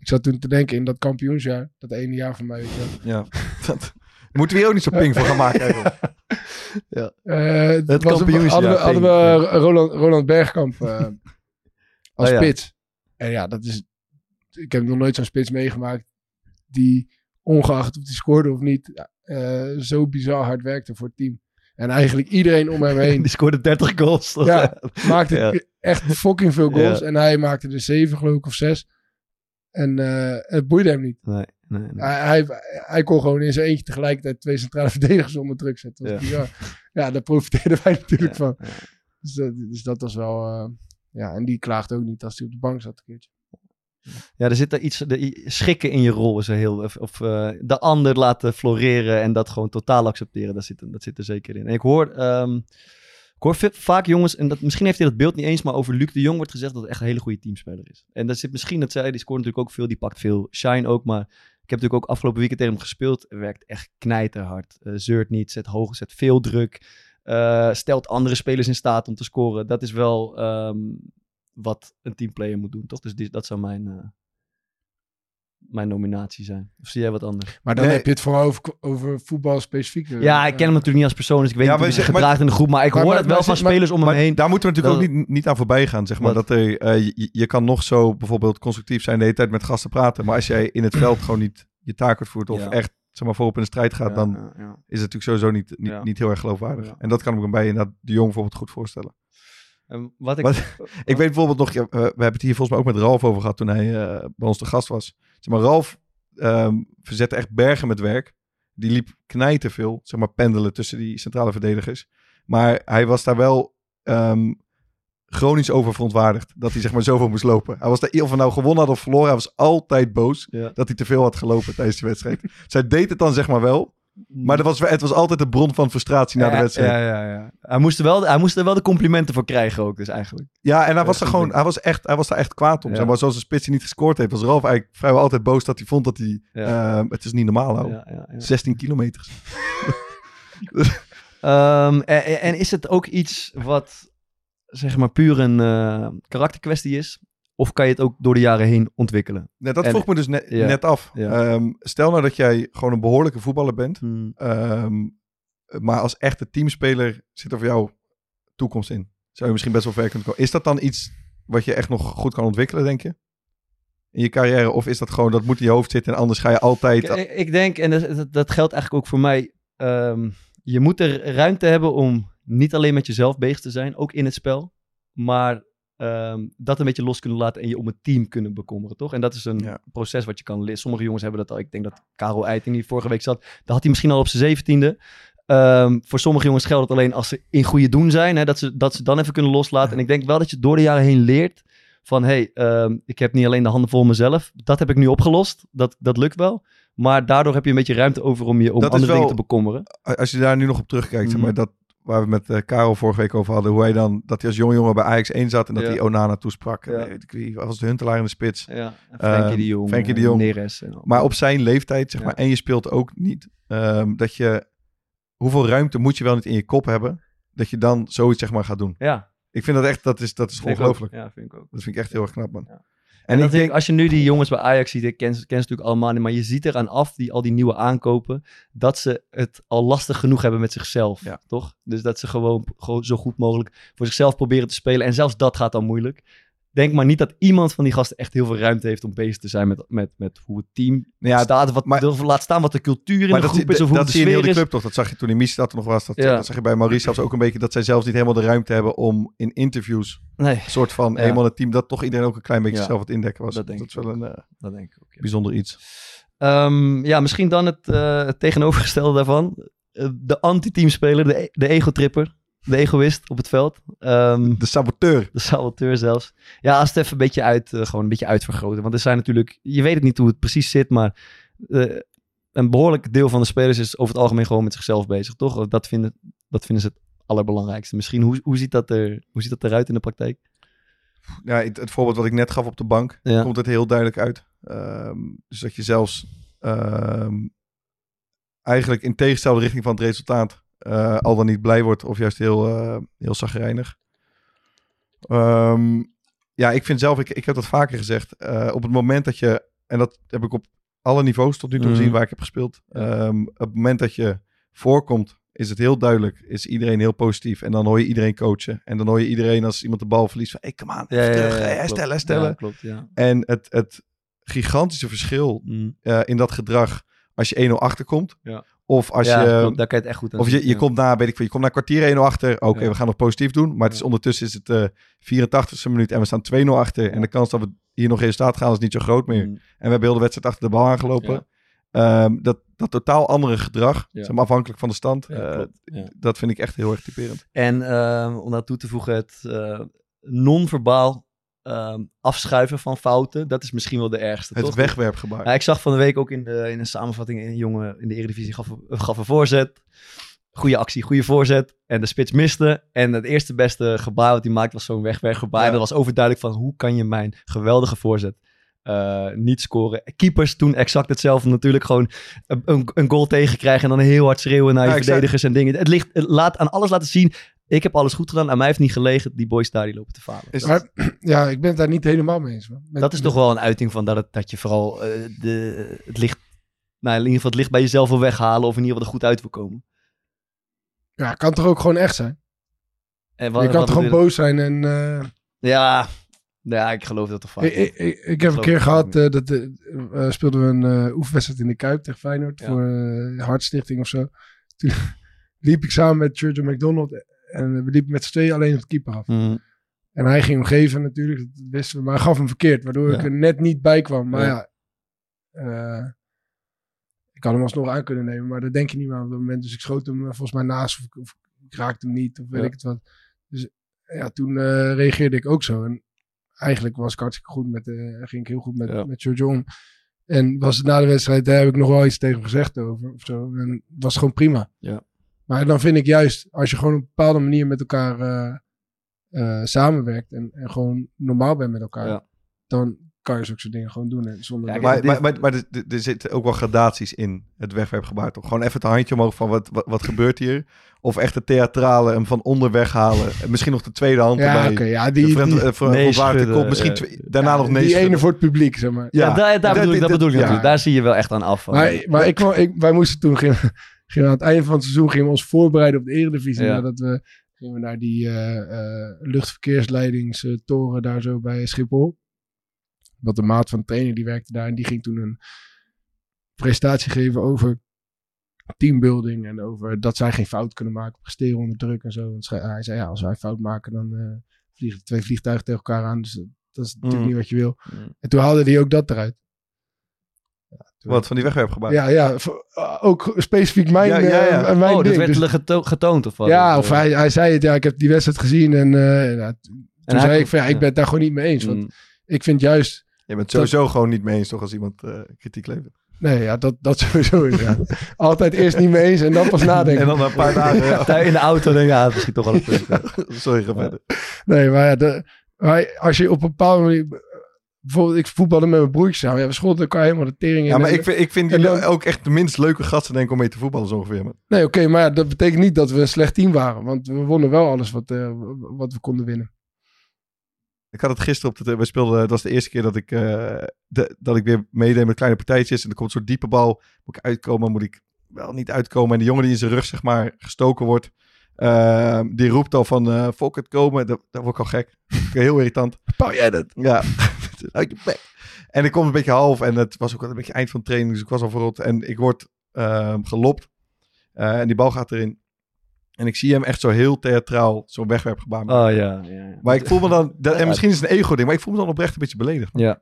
zat toen te denken in dat kampioensjaar, dat ene jaar van mij, weet je wel. Ja. Dat, moeten we hier ook niet zo ping voor gaan maken eigenlijk. Eh, Het was- kampioensjaar, Hadden we, hadden we Pink, Roland, Roland Bergkamp eh, als Oh ja. spits. En ja, dat is... Ik heb nog nooit zo'n spits meegemaakt die, ongeacht of hij scoorde of niet, ja, eh, zo bizar hard werkte voor het team. En eigenlijk iedereen om hem heen Die scoorde 30 goals. Ja. maakte Ja. echt fucking veel goals. Ja. En hij maakte er zeven, geloof ik, of zes. En eh, het boeide hem niet. Nee, nee, nee. Hij, hij, hij kon gewoon in zijn eentje tegelijkertijd twee centrale verdedigers onder druk zetten. Ja. bizar. ja, daar profiteerden wij natuurlijk Ja, van. ja. Dus dat, dus dat was wel... eh, ja, en die klaagt ook niet als hij op de bank zat een keertje. Ja, er zit er iets, de, schikken in je rol is er heel, of, of eh, de ander laten floreren en dat gewoon totaal accepteren, dat zit, er- dat zit er zeker in. En ik hoor, ehm, ik hoor vaak jongens, en dat, misschien heeft hij dat beeld niet eens, maar over Luc de Jong wordt gezegd dat hij echt een hele goede teamspeler is. En dat zit misschien, dat zij, die scoort natuurlijk ook veel, die pakt veel shine ook, maar ik heb natuurlijk ook afgelopen weekend tegen hem gespeeld, werkt echt knijterhard, Eh, zeurt niet, zet hoog, zet veel druk, eh, stelt andere spelers in staat om te scoren. Dat is wel ehm, wat een teamplayer moet doen, toch? Dus dat zou mijn, eh, mijn nominatie zijn. Of zie jij wat anders? Maar dan Nee. heb je het vooral over, over voetbal specifiek. eh, Ja, ik ken hem natuurlijk niet als persoon, dus ik weet Ja, niet hoe hij gedraagt in de groep. Maar ik Maar- hoor maar- het wel maar van spelers om hem Maar heen. daar moeten we natuurlijk Dat- ook niet, niet aan voorbij gaan. Zeg maar, Wat? dat er, eh, je, je kan nog zo bijvoorbeeld constructief zijn de hele tijd met gasten praten. Maar als jij in het veld gewoon niet je taak uitvoert of Ja. echt zeg maar, voorop in de strijd gaat, dan Ja, ja, ja. is het natuurlijk sowieso niet, niet, Ja. niet heel erg geloofwaardig. Ja. En dat kan ik me bij inderdaad de Jong bijvoorbeeld goed voorstellen. En wat ik, Wat- Ik weet bijvoorbeeld nog, ja, eh, we hebben het hier volgens mij ook met Ralf over gehad toen hij eh, bij ons de gast was. Zeg maar, Ralf ehm, verzette echt bergen met werk. Die liep knijten veel, zeg maar pendelen tussen die centrale verdedigers. Maar hij was daar wel ehm, chronisch over verontwaardigd. Dat hij zeg maar zoveel moest lopen. Hij was daar, of hij nou gewonnen had of verloren, hij was altijd boos Ja. dat hij te veel had gelopen tijdens de wedstrijd. Zij deed het dan zeg maar wel. Maar dat was, het was altijd de bron van frustratie na de wedstrijd. Ja, ja, ja. Hij, moest er wel, hij moest er wel de complimenten voor krijgen ook, dus eigenlijk. Ja, en hij was, er gewoon, hij, was echt, hij was daar echt kwaad om. Ja. Zeg maar zoals een spits die niet gescoord heeft, was Ralf eigenlijk vrijwel altijd boos dat hij vond dat hij... Ehm, het is niet normaal, hoor. Ja, ja, ja. 16 kilometer. Ehm, en, en is het ook iets wat, zeg maar, puur een eh, karakterkwestie is? Of kan je het ook door de jaren heen ontwikkelen? Dat En- vroeg me dus net, Ja. net af. Ja. Ehm, stel nou dat jij gewoon een behoorlijke voetballer bent. Hmm. ehm, maar als echte teamspeler zit er voor jou toekomst in. Zou je misschien best wel ver kunnen komen. Is dat dan iets wat je echt nog goed kan ontwikkelen, denk je? In je carrière? Of is dat gewoon, dat moet in je hoofd zitten en anders ga je altijd... Ik, ik- denk, en dat, dat, dat geldt eigenlijk ook voor mij, ehm, je moet er ruimte hebben om niet alleen met jezelf bezig te zijn, ook in het spel, maar ehm, dat een beetje los kunnen laten en je om het team kunnen bekommeren, toch? En dat is een Ja. proces wat je kan leren. Sommige jongens hebben dat al. Ik denk dat Karel Eiting, die vorige week zat, dat had hij misschien al op zijn zeventiende. Ehm, voor sommige jongens geldt het alleen als ze in goede doen zijn, hè, dat, ze, dat ze dan even kunnen loslaten. En ik denk wel dat je door de jaren heen leert van, hey, ehm, ik heb niet alleen de handen vol mezelf. Dat heb ik nu opgelost. Dat, dat lukt wel. Maar daardoor heb je een beetje ruimte over om je om Dat andere wel- dingen te bekommeren. als je daar nu nog op terugkijkt, zeg Mhm. maar, dat waar we met eh, Karel vorige week over hadden. Hoe hij dan, dat hij als jong jongen bij Ajax 1 zat en dat Ja. hij Onana toesprak. Ja. Wie, was de Huntelaar in de spits. Ja, en Frenkie Ehm, de Jong. Frenkie de eh, Jong. Neres. En. Maar op zijn leeftijd, zeg maar, en je speelt ook niet, ehm, dat je, hoeveel ruimte moet je wel niet in je kop hebben, dat je dan zoiets, zeg maar, gaat doen. ja, Ik vind dat echt, dat is, dat is ongelooflijk. Ja, vind ik ook. Dat vind ik echt heel erg knap, man. En, En, ik als je nu die jongens bij Ajax ziet, ik ken, ze- ken ze natuurlijk allemaal niet, maar je ziet eraan af, die, al die nieuwe aankopen, dat ze het al lastig genoeg hebben met zichzelf, Ja. toch? Dus dat ze gewoon, gewoon zo goed mogelijk voor zichzelf proberen te spelen. En zelfs dat gaat dan moeilijk. Denk maar niet dat iemand van die gasten echt heel veel ruimte heeft om bezig te zijn met, met, met hoe het team ja, staat. Wat, maar- laat staan wat de cultuur in de dat, groep is, of hoe dat de zie je in heel de is. club toch? Dat zag je toen in Misstad nog was. Dat, Ja. dat zag je bij Maurice zelfs ook een beetje. Dat zij zelfs niet helemaal de ruimte hebben om in interviews Nee, een soort van Ja. helemaal het team dat toch iedereen ook een klein beetje zelf het indekken was. Dat Dat, denk is ik wel een eh, dat denk ik ook. ja. bijzonder iets. Ehm, ja, misschien dan het, eh, het tegenovergestelde daarvan. Eh, de anti-teamspeler, de, e- de ego-tripper, de egoïst op het veld. Ehm, De saboteur. de saboteur zelfs. Ja, als het even een beetje uit, eh, gewoon een beetje uitvergroten. Want er zijn natuurlijk, je weet het niet hoe het precies zit, maar eh, een behoorlijk deel van de spelers is over het algemeen gewoon met zichzelf bezig, toch? Dat vinden, dat vinden ze het allerbelangrijkste. Misschien, hoe, hoe, ziet dat er, hoe ziet dat eruit in de praktijk? Ja, het, het voorbeeld wat ik net gaf op de bank, Ja. komt het heel duidelijk uit. Ehm, dus dat je zelfs ehm, eigenlijk in tegenstelde richting van het resultaat eh, al dan niet blij wordt of juist heel, eh heel zagrijnig. Ehm, ja, ik vind zelf, ik, ik heb dat vaker gezegd, eh, op het moment dat je, en dat heb ik op alle niveaus tot nu toe Mhm. gezien waar ik heb gespeeld, ehm, op het moment dat je voorkomt, is het heel duidelijk, is iedereen heel positief. En dan hoor je iedereen coachen. En dan hoor je iedereen als iemand de bal verliest van, hey, come on, even terug, hey, herstellen, herstellen. Ja, klopt, ja. En het, het gigantische verschil Mm. eh, in dat gedrag als je 1-0 achterkomt. Ja. Of als ja, je... klopt, daar kan je het echt goed aan Of je, je ja. komt na, weet ik veel, je komt na kwartier 1-0 achter. Oké, Ja. we gaan nog positief doen. Maar het is Ja. ondertussen is het eh 84ste minuut en we staan 2-0 achter. En de kans dat we hier nog resultaat gaan is niet zo groot meer. Mm. En we hebben heel de wedstrijd achter de bal aangelopen. Ja. Ehm, dat, dat totaal andere gedrag, Ja. zeg maar afhankelijk van de stand, Ja, eh, ja. dat vind ik echt heel erg typerend. En ehm, om daar toe te voegen, het eh, non-verbaal ehm, afschuiven van fouten, dat is misschien wel de ergste. Het toch? wegwerpgebaar. Ja, ik zag van de week ook in, de, in een samenvatting een jongen in de Eredivisie gaf, een- gaf een voorzet. Goede actie, goede voorzet. En de spits miste. En het eerste beste gebaar wat hij maakte was zo'n wegwerpgebaar. Ja. En dat was overduidelijk van hoe kan je mijn geweldige voorzet eh, niet scoren. Keepers toen exact hetzelfde natuurlijk. Gewoon een, een, goal tegenkrijgen en dan heel hard schreeuwen naar je zei- verdedigers en dingen. Het, ligt, het laat aan alles laten zien. Ik heb alles goed gedaan. Aan mij heeft niet gelegen. Die boys daar die lopen te falen. Is- Maar ja, ik ben het daar niet helemaal mee eens. Met- Dat is toch wel een uiting van dat, het, dat je vooral eh, de, het licht, nou in ieder geval het licht bij jezelf wil weghalen of in ieder geval er goed uit wil komen. Ja, kan toch ook gewoon echt zijn? En wat- je kan toch gewoon boos zijn en... eh, Ja, ja, ik geloof dat toch vaak. ik, ik, ik, ik heb een keer gehad, eh, dat speelden we een eh, oefenwedstrijd in de Kuip tegen Feyenoord Ja. voor Hartstichting of zo. Toen liep ik samen met Churchill McDonald en we liepen met z'n tweeën alleen op de keeper af. Mhm. En hij ging hem geven natuurlijk, dat wisten we, maar hij gaf hem verkeerd, waardoor Ja. ik er net niet bij kwam. Maar Ja. ja, eh, ik had hem alsnog aan kunnen nemen, maar dat denk je niet meer op dat moment. Dus ik schoot hem eh, volgens mij naast of, ik- of ik raakte hem niet of weet ik het wat. Dus ja, toen eh, reageerde ik ook zo. En eigenlijk was ik hartstikke goed met, ging ik heel goed met, met George. En was het na de wedstrijd, daar heb ik nog wel iets tegen hem gezegd over. Of zo. En het was gewoon prima. Ja. Maar dan vind ik juist, als je gewoon op een bepaalde manier met elkaar eh, eh, samenwerkt en, en gewoon normaal bent met elkaar, Ja. dan kan je zulke soort dingen gewoon doen. En zonder Ja, Maar, maar, maar, maar er, zitten ook wel gradaties in het wegwerpgebaar toch? Gewoon even het handje omhoog van wat, wat, wat gebeurt hier? Of echt het theatrale, hem van onder weghalen. En misschien nog de tweede hand ja, erbij. oké, ja, De die, die, eh, voor-. Misschien daarna ja, nog nee die ene voor het publiek, zeg maar. Ja, Ja, daar, daar dat- bedoel ik, dat bedoel ik ja. natuurlijk. Daar zie je wel echt aan af. van. Maar, maar ik, kwam- ik, wij moesten toen, gingen, gingen aan het einde van het seizoen, gingen we ons voorbereiden op de Eredivisie. Ja. Nadat we gingen we naar die eh, eh, luchtverkeersleidingstoren daar zo bij Schiphol. Wat de maat van de trainer, die werkte daar. En die ging toen een presentatie geven over teambuilding. En over dat zij geen fout kunnen maken, presteren onder druk en zo. Hij zei, ja, als wij fout maken, dan eh, vliegen twee vliegtuigen tegen elkaar aan. Dus dat- dat is natuurlijk Mm. niet wat je wil. Mm. En toen haalde hij ook dat eruit. Wat, van die wegwerpgebaar? ja, ja uh, ook specifiek mijn, Ja, ja, ja. eh, mijn oh, dat ding. werd Dus- geto- getoond of wat? ja, Of, of eh, hij, hij zei het, ja, ik heb die wedstrijd gezien en eh, ja, t- toen zei ik van ja, ik ben het daar gewoon niet mee eens. Want Mm. ik vind juist, Je bent sowieso gewoon niet mee eens toch als iemand eh, kritiek levert. Nee, ja, dat, dat sowieso inderdaad. Altijd eerst niet mee eens en dan pas nadenken. En dan een paar dagen... ja. Daar in de auto denk ik, ja, misschien toch wel een punt. ja. Sorry, ga verder. Nee, maar ja, de, maar als je op een bepaalde manier... Bijvoorbeeld, ik voetbalde met mijn broertjes samen. Ja, we schoten elkaar helemaal de tering in. Ja, maar ik vind, ik vind dan- ook echt de minst leuke gasten denk ik om mee te voetballen zo ongeveer. man. Nee, oké, maar ja, dat betekent niet dat we een slecht team waren. Want we wonnen wel alles wat, eh, wat we konden winnen. Ik had het gisteren op de... We speelden... Dat was de eerste keer dat ik, eh, de, dat ik weer meedeed met kleine partijtjes. En er komt zo'n diepe bal. Moet ik uitkomen? Moet ik wel niet uitkomen? En de jongen die in zijn rug zeg maar gestoken wordt... eh, die roept al van... eh fuck het komen. Dat, dat word ik al gek. Heel irritant. Paul jij dat? Ja, uit je bek. En ik kom een beetje half en het was ook een beetje eind van de training, dus ik was al verrot. En ik word ehm, gelopt eh, en die bal gaat erin. En ik zie hem echt zo heel theatraal zo'n wegwerpgebaar maken. Oh ja, ja, ja. Maar ik voel me dan, dat, en misschien is het een ego-ding, maar ik voel me dan oprecht een beetje beledigd. Ja.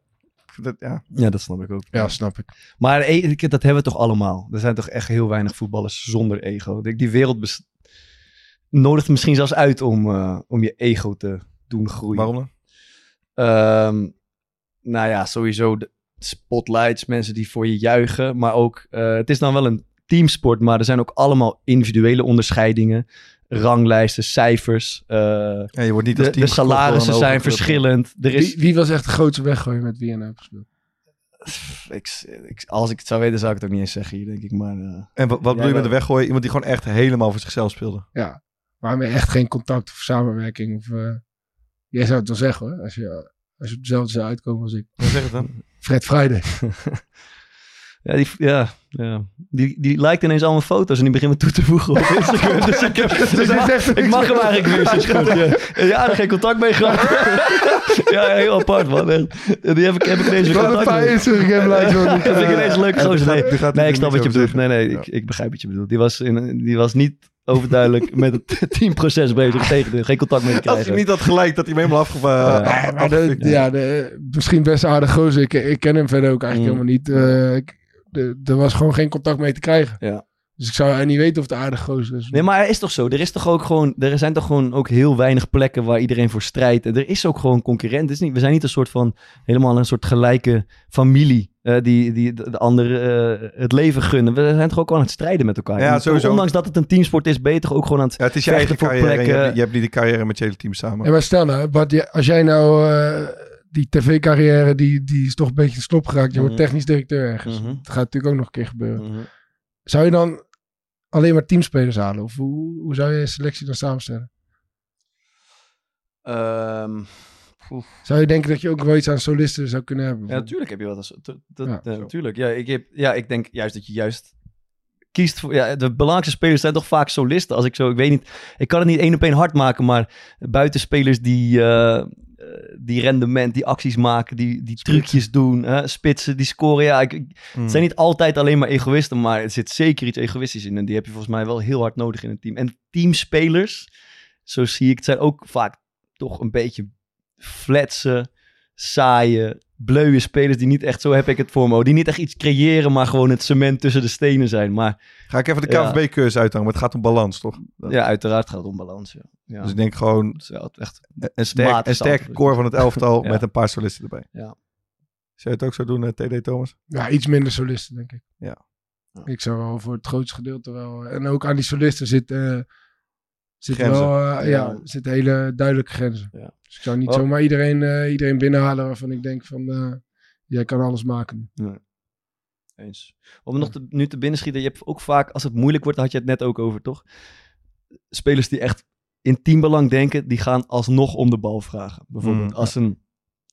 Dat, ja. ja, dat snap ik ook. Ja, snap ik. Maar e- dat hebben we toch allemaal. Er zijn toch echt heel weinig voetballers zonder ego. Die die wereld nodigt misschien zelfs uit om, eh, om je ego te doen groeien. Waarom dan? Ehm, nou ja, sowieso de spotlights, mensen die voor je juichen. Maar ook, eh, het is dan wel een teamsport, maar er zijn ook allemaal individuele onderscheidingen. Ranglijsten, cijfers. eh, Ja, je wordt niet als de, team de salarissen zijn verschillend. Er is, Wie, wie was echt de grootste weggooien met wie nou gespeeld? ik, ik- als ik het zou weten, zou ik het ook niet eens zeggen hier, denk ik. Maar eh, En wat, wat bedoel je met de weggooien? Iemand die gewoon echt helemaal voor zichzelf speelde. Ja, waarmee echt geen contact of samenwerking. Of, eh, jij zou het wel zeggen hoor, als je, als je op hetzelfde zou uitkomen als ik. Wat zeg het dan? Fred Friday. Ja, die, ja, ja. Die, die lijkt ineens allemaal foto's en die begint me toe te voegen op Instagram. dus ik, heb, dus ik, mag, ik mag hem eigenlijk weer goed. Ja. ja, er geen contact mee gehad. ja, heel apart man. echt. Die heb ik, heb ik ineens weer Wat een contact paar mee. Instagram likes. Dat vind ik ineens een Ja, gozer. Nee, nee, ik snap wat je bedoelt. Nee, nee, ik, ik begrijp wat je bedoelt. Die was, in, die was niet overduidelijk met het teamproces bezig. Tegen geen contact mee te Als je krijgen. niet had gelijk dat hij me helemaal afgevallen. Ja. Nee, maar de, ja, de, misschien best aardig gozer. Ik, ik ken hem verder ook eigenlijk Mm. helemaal niet. Eh, ik- de- er was gewoon geen contact mee te krijgen. Ja. Dus ik zou eigenlijk niet weten of het aardig gozer is. Nee, maar er is toch zo. Er is toch ook gewoon. Er zijn toch gewoon ook heel weinig plekken waar iedereen voor strijdt. En er is ook gewoon concurrent. Het is niet, we zijn niet een soort van helemaal een soort gelijke familie. eh, die, die de, de anderen eh, het leven gunnen. We zijn toch ook aan het strijden met elkaar. Ja, sowieso. Ondanks dat het een teamsport is, ben je toch ook gewoon aan het. Ja, het is je eigen voor carrière. Je plekken. hebt, je hebt niet de carrière met je hele team samen. Ja, maar stel nou, als jij nou eh, die tv-carrière, die, die is toch een beetje stop geraakt. Je wordt Mhm. technisch directeur ergens. Mhm. Dat gaat natuurlijk ook nog een keer gebeuren. Mhm. Zou je dan alleen maar teamspelers halen? Of hoe, hoe zou je je selectie dan samenstellen? Ehm, Zou je denken dat je ook wel iets aan solisten zou kunnen hebben? Ja, natuurlijk heb je wat. dat- Ja, natuurlijk. Ja, ik heb, ja, ik denk juist dat je juist kiest voor. Ja, de belangrijkste spelers zijn toch vaak solisten. Als ik zo, ik weet niet, ik kan het niet één op één hard maken, maar buitenspelers die. eh, die rendement, die acties maken, die, die trucjes doen, hè, spitsen, die scoren. Ja, ik, Hmm. het zijn niet altijd alleen maar egoïsten, maar er zit zeker iets egoïstisch in. En die heb je volgens mij wel heel hard nodig in een team. En teamspelers, zo zie ik het, zijn ook vaak toch een beetje flatse, saaie, bleuwe spelers die niet echt, zo heb ik het voor me, die niet echt iets creëren, maar gewoon het cement tussen de stenen zijn. Maar Ga ik even de Ja. KVB-cursus uithangen, maar het gaat om balans, toch? Dat- ja, uiteraard gaat het om balans. Ja. Ja. Dus ik denk gewoon wel echt een, sterk, een sterke stand. core van het elftal Ja. met een paar solisten erbij. Ja. Zou je het ook zo doen, eh, TD Thomas? Ja, iets minder solisten, denk ik. Ja. Ik zou wel voor het grootste gedeelte wel... En ook aan die solisten zit, eh zit Grenzen. wel... eh, ja, Ja. zitten hele duidelijke grenzen. Ja. Dus ik zou niet Oh. zomaar iedereen, eh, iedereen binnenhalen waarvan ik denk van... eh, jij kan alles maken. Eens. Om nog te, nu te binnenschieten, je hebt ook vaak, als het moeilijk wordt, daar had je het net ook over, toch? Spelers die echt in teambelang denken, die gaan alsnog om de bal vragen. Bijvoorbeeld Mm, als een,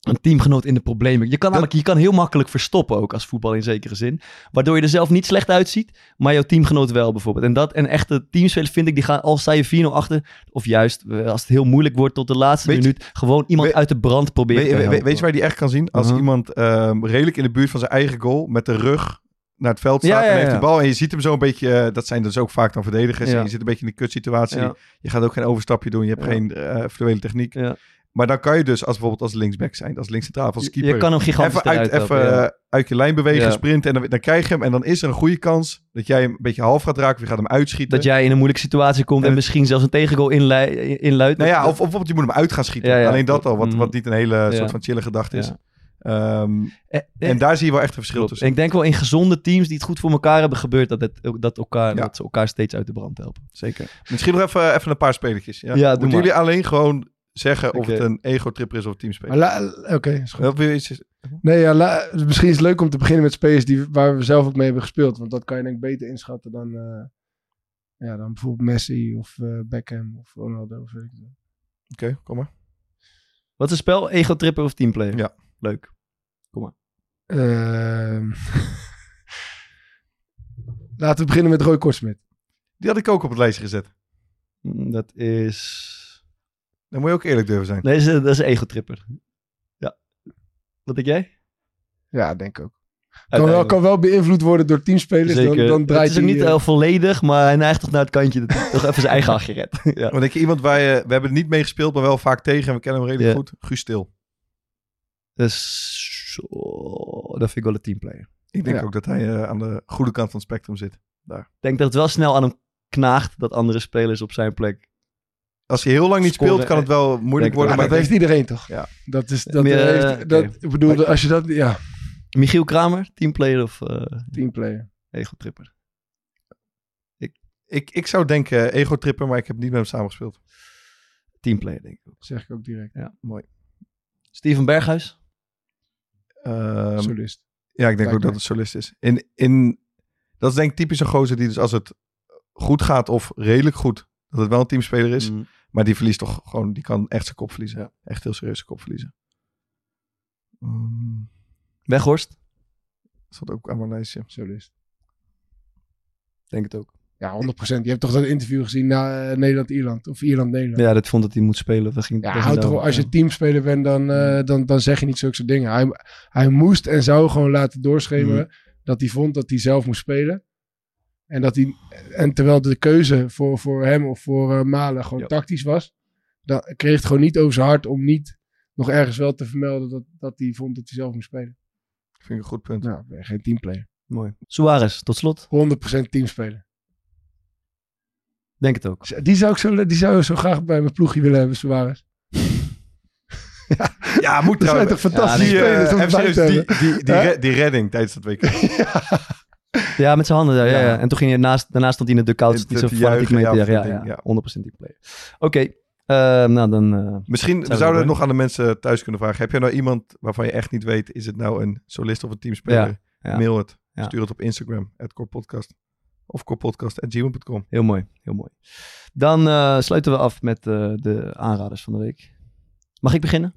een teamgenoot in de problemen. Je kan, namelijk, je kan heel makkelijk verstoppen ook als voetbal in zekere zin. Waardoor je er zelf niet slecht uitziet, maar jouw teamgenoot wel bijvoorbeeld. En dat en echte teamspelers vind ik, die gaan al sta je 4-0 achter, of juist eh, als het heel moeilijk wordt tot de laatste Weet minuut, gewoon iemand weet- uit de brand proberen Weet, te weet, je waar je die echt kan zien? Als Uh-huh. iemand ehm, redelijk in de buurt van zijn eigen goal met de rug naar het veld Ja, staat ja, en heeft de bal en je ziet hem zo een beetje, eh, dat zijn dus ook vaak dan verdedigers en je zit een beetje in een kutsituatie. Je gaat ook geen overstapje doen, je hebt geen fluwele techniek. Maar dan kan je dus als bijvoorbeeld als linksback zijn, als linkscentraal als keeper. je kan hem gigantisch even uit, even ja. eh, uit je lijn bewegen, Ja. sprinten en dan, dan krijg je hem. En dan is er een goede kans dat jij hem een beetje half gaat raken of je gaat hem uitschieten. Dat jij in een moeilijke situatie komt en, En- misschien zelfs een tegengoal inlui- inluidt. Nou ja, of, of bijvoorbeeld je moet hem uit gaan schieten. Ja. Alleen dat al, wat, Mm. wat niet een hele soort van chille gedachte is. Ehm, Eh, eh, en daar zie je wel echt een verschil klopt. tussen. En ik denk wel in gezonde teams die het goed voor elkaar hebben gebeurd, dat, het, dat, elkaar, Ja. dat ze elkaar steeds uit de brand helpen. Zeker. Misschien nog even, even een paar spelertjes. Ja, Moeten jullie alleen gewoon zeggen of het een ego-tripper is of een teamspeler? Maar Oké, is goed. Wil je iets- Nee, ja, la- misschien is het leuk om te beginnen met spelers die, waar we zelf ook mee hebben gespeeld. Want dat kan je denk ik beter inschatten dan, eh, ja, dan bijvoorbeeld Messi of eh, Beckham of Ronaldo. Of weet ik veel. Oké, kom maar. Wat is een spel? Ego-tripper of teamplayer? Ja. Leuk. Ehm, Laten we beginnen met Roy Korsmit. Die had ik ook op het lijstje gezet. Mm, Dat is... Dan moet je ook eerlijk durven zijn. Nee, dat is, dat is een ego-tripper. Ja. Wat denk jij? Ja, denk ik ook. Kan wel, kan wel beïnvloed worden door teamspelers. Dan, Zeker. dan draait het is ook niet eh, heel volledig, maar hij neigt toch naar het kantje. Dat hij toch even zijn eigen hachje redt. ja. Want ik iemand waar je, we hebben er niet mee gespeeld, maar wel vaak tegen en we kennen hem redelijk Ja. goed. Guus Stil. Dus zo, dat vind ik wel een teamplayer. Ik denk Ja. ook dat hij eh, aan de goede kant van het spectrum zit. Ik denk dat het wel snel aan hem knaagt dat andere spelers op zijn plek... Als hij heel lang niet Scoren, speelt, kan het wel moeilijk ik worden. ja, Maar dat ik heeft iedereen toch? Ja. Dat is, dat Meer, heeft, dat, ik bedoel, als je dat, ja, Michiel Kramer, teamplayer of eh teamplayer. ego-tripper? ik, ik zou denken eh, ego-tripper, maar ik heb niet met hem samengespeeld. Teamplayer, denk ik ook. Zeg ik ook direct. Steven Berghuis? Ehm, Solist. ja, ik denk Lijkt ook dat het solist is. In, in, dat is denk ik typisch een gozer die dus als het goed gaat of redelijk goed, dat het wel een teamspeler is. Mm. Maar die verliest toch gewoon, die kan echt zijn kop verliezen. Echt heel serieus zijn kop verliezen. Um, Weghorst? dat ook aan mijn lijstje. Solist. Denk het ook. Ja, 100%. Je hebt toch dat interview gezien na eh, Nederland-Ierland? Of Ierland-Nederland? Ja, dat vond dat hij moet spelen. Dat ging, Ja, dat houd ging toch, als je teamspeler bent, dan, eh, dan, dan zeg je niet zulke soort dingen. Hij, hij moest en zou gewoon laten doorschemeren dat hij vond dat hij zelf moest spelen. En, dat hij, en terwijl de keuze voor, voor hem of voor eh, Malen gewoon Ja. tactisch was, dan kreeg het gewoon niet over zijn hart om niet nog ergens wel te vermelden dat, dat hij vond dat hij zelf moest spelen. Vind ik een goed punt. Nou, ben geen teamplayer. Mooi. Suarez, tot slot. 100% teamspeler. Denk het ook. Die zou ik zo, die zou ik zo graag bij mijn ploegje willen hebben, Suarez. Ja, moet Dat zijn trouwens. toch fantastische Die, eh, spelers om hebben? die, die, die, die redding tijdens dat WK. Ja, met zijn handen. Ja, ja. Ja. ja. En toen ging hij naast, daarna stond hij in de dugout. Het- Niet zo het fanatiek mee ja, te ja, of ja, dat ja, ding, 100% teamplayer. Oké, eh, nou dan... eh, Misschien we zouden we door. nog aan de mensen thuis kunnen vragen. Heb jij nou iemand waarvan je echt niet weet, is het nou een solist of een teamspeler? Ja, ja. Mail het. Ja. Stuur het op Instagram, @corepodcast Of corepodcast.gmail.com. heel mooi, heel mooi. Dan eh, sluiten we af met eh, de aanraders van de week. Mag ik beginnen?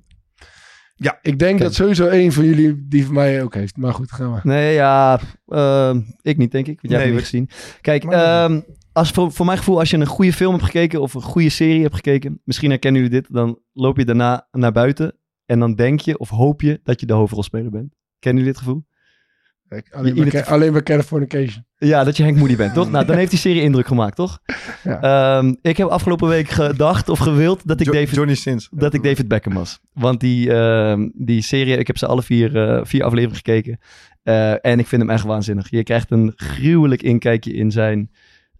Ik denk dat sowieso één van jullie die van mij ook heeft. Maar goed, gaan we. Nee, ja, ehm, ik niet, denk ik. Want jij Nee, hebt niet gezien. Kijk, ehm, als voor, voor mijn gevoel, als je een goede film hebt gekeken of een goede serie hebt gekeken, misschien herkennen jullie dit, dan loop je daarna naar buiten en dan denk je of hoop je dat je de hoofdrolspeler bent. Kennen jullie dit gevoel? Alleen, Ca- alleen Californication. Ja, dat je Henk Moody bent, toch? Nou, dan heeft die serie indruk gemaakt, toch? Ja. Ehm, ik heb afgelopen week gedacht of gewild dat ik Jo- David Johnny Sins. dat ik David Beckham was. Want die, ehm, die serie, ik heb ze alle vier, eh, vier afleveringen gekeken. Eh, en ik vind hem echt waanzinnig. Je krijgt een gruwelijk inkijkje in zijn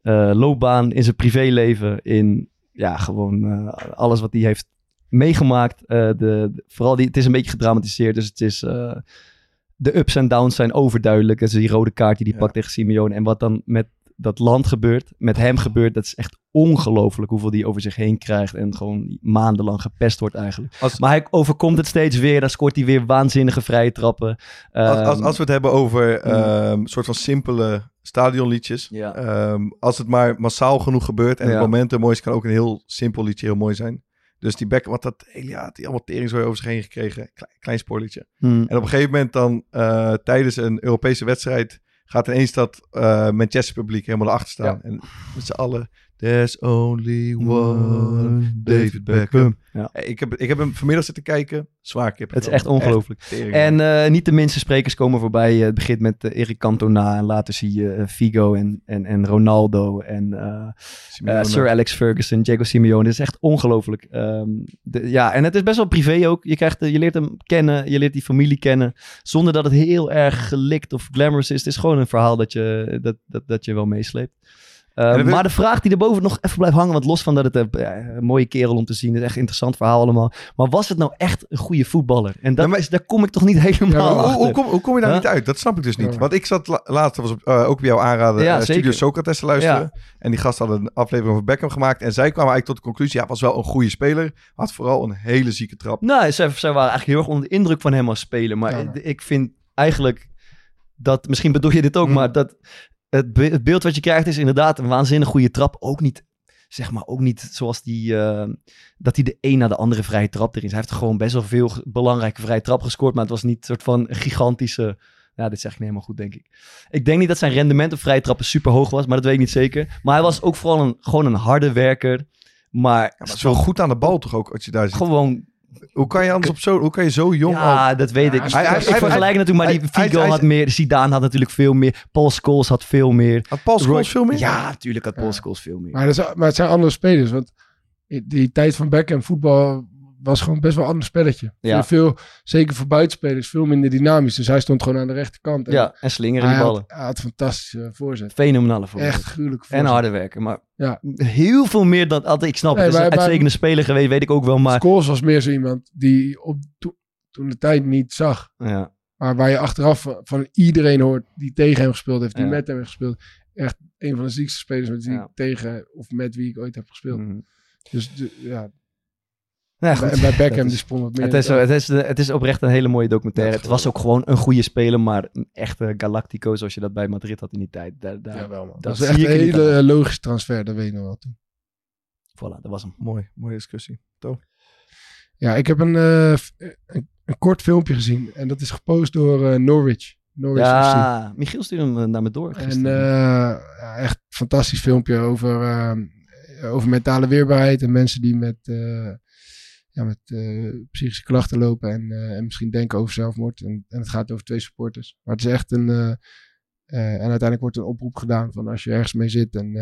eh, loopbaan, in zijn privéleven, in ja, gewoon eh, alles wat hij heeft meegemaakt. Eh, de, de- vooral die, het is een beetje gedramatiseerd, dus het is... de ups en downs zijn overduidelijk. Dat is die rode kaart die hij Ja. pakt tegen Simeone. En wat dan met dat land gebeurt, met hem gebeurt, dat is echt ongelooflijk hoeveel die over zich heen krijgt. En gewoon maandenlang gepest wordt eigenlijk. Als, Maar hij overkomt het steeds weer. Dan scoort hij weer waanzinnige vrije trappen. als, als, Ehm, als we het hebben over Mm. ehm, soort van simpele stadionliedjes. Ja. ehm, als het maar massaal genoeg gebeurt en Ja. het momenten mooi is, kan ook een heel simpel liedje heel mooi zijn. Dus die Beckham, wat dat, ja, die allemaal tering zo over zich heen gekregen. Klein, klein spoorliedje. hmm, En op een gegeven moment dan eh, tijdens een Europese wedstrijd gaat ineens dat eh, Manchester publiek helemaal erachter staan. En met z'n allen, there's only one David Beckham. Ja. Ik heb, ik heb hem vanmiddag zitten kijken, zwaar kip. Het is echt ongelooflijk. En eh, niet de minste sprekers komen voorbij. Eh, het begint met eh, Eric Cantona en later zie je eh, Figo en, en, en Ronaldo en. Sir Alex Ferguson, Diego Simeone. Het is echt ongelooflijk. Ehm, de- ja, en het is best wel privé ook. Je, krijgt, je leert hem kennen, je leert die familie kennen. Zonder dat het heel erg gelikt of glamorous is. Het is gewoon een verhaal dat je, dat, dat, dat je wel meesleept. Eh, wil- maar de vraag die erboven nog even blijft hangen, want los van dat het een, ja, een mooie kerel om te zien, is echt een interessant verhaal allemaal. Maar was het nou echt een goede voetballer? En dat Ja, maar- is, daar kom ik toch niet helemaal Ja, Hoe, achter. hoe, kom, hoe kom je daar Huh? niet uit? Dat snap ik dus niet. Ja. Want ik zat la- laatst, was op, eh, ook bij jou aanraden, Ja, eh, Studio. Socrates te luisteren. En die gasten hadden een aflevering over Beckham gemaakt. En zij kwamen eigenlijk tot de conclusie, ja, was wel een goede speler. Had vooral een hele zieke trap. Nou, zij, zij waren eigenlijk heel erg onder de indruk van hem als speler. Maar Ja. ik- ik vind eigenlijk dat, misschien bedoel je dit ook, Mm. maar dat het, be- het beeld wat je krijgt is inderdaad een waanzinnig goede trap. Ook niet, zeg maar, ook niet zoals die, eh, dat hij de een na de andere vrije trap erin is. Hij heeft gewoon best wel veel belangrijke vrije trap gescoord, maar het was niet een soort van gigantische... Ja, dit zeg ik niet helemaal goed, denk ik. Ik denk niet dat zijn rendement op vrije trappen super hoog was, maar dat weet ik niet zeker. Maar hij was ook vooral een, gewoon een harde werker. Maar, Ja, maar het is wel goed aan de bal toch ook, als je daar zit. gewoon Hoe kan je anders op zo, hoe kan je zo jong al... Ja, dat weet ik. hij- ik hij- vergelijk hij- natuurlijk, maar die Figo had meer, Zidane had natuurlijk veel meer, Paul Scholes had veel meer. Had Paul Scholes Roy- veel meer? Ja, natuurlijk had Paul Ja. Scholes veel meer. Maar, dat is, maar het zijn andere spelers. Want die tijd van Beckham voetbal was gewoon best wel een ander spelletje. Ja. Veel, zeker voor buitenspelers, veel minder dynamisch. Dus hij stond gewoon aan de rechterkant. En ja, en slingeren die had, ballen. hij had fantastische voorzet. Fenomenale voor. Echt gruwelijk En voorzet. harde werken, maar Ja. heel veel meer dan altijd. Ik snap Nee, het, het is een uitstekende speler geweest, weet ik ook wel, maar Scholes was meer zo iemand die op to- toen de tijd niet zag. ja, Maar waar je achteraf van, iedereen hoort die tegen hem gespeeld heeft, die Ja. met hem heeft gespeeld. Echt een van de ziekste spelers met wie ik tegen of met wie ik ooit heb gespeeld. Mhm. Dus de- ja, Ja, goed. en bij Beckham die sprong wat meer. Het is, het, is, het is oprecht een hele mooie documentaire. Ja, het was ook gewoon een goede speler, maar een echte Galactico zoals je dat bij Madrid had in die tijd. Daar, daar, Ja, wel man. dat Dat, is zie echt een hele aan. logische transfer, dat weet je nog wel toen. Voilà, dat was hem. Mooi, mooie discussie. Ja, ik heb een, eh, een, een kort filmpje gezien en dat is gepost door eh, Norwich. Norwich FC. Ja, Michiel stuurde hem eh, naar me door En gisteren. eh, ja, echt fantastisch filmpje over, over mentale weerbaarheid en mensen die met, eh, ja, met eh, psychische klachten lopen en, eh, en misschien denken over zelfmoord. En, en het gaat over twee supporters. Maar het is echt een. eh, en uiteindelijk wordt een oproep gedaan van als je ergens mee zit en,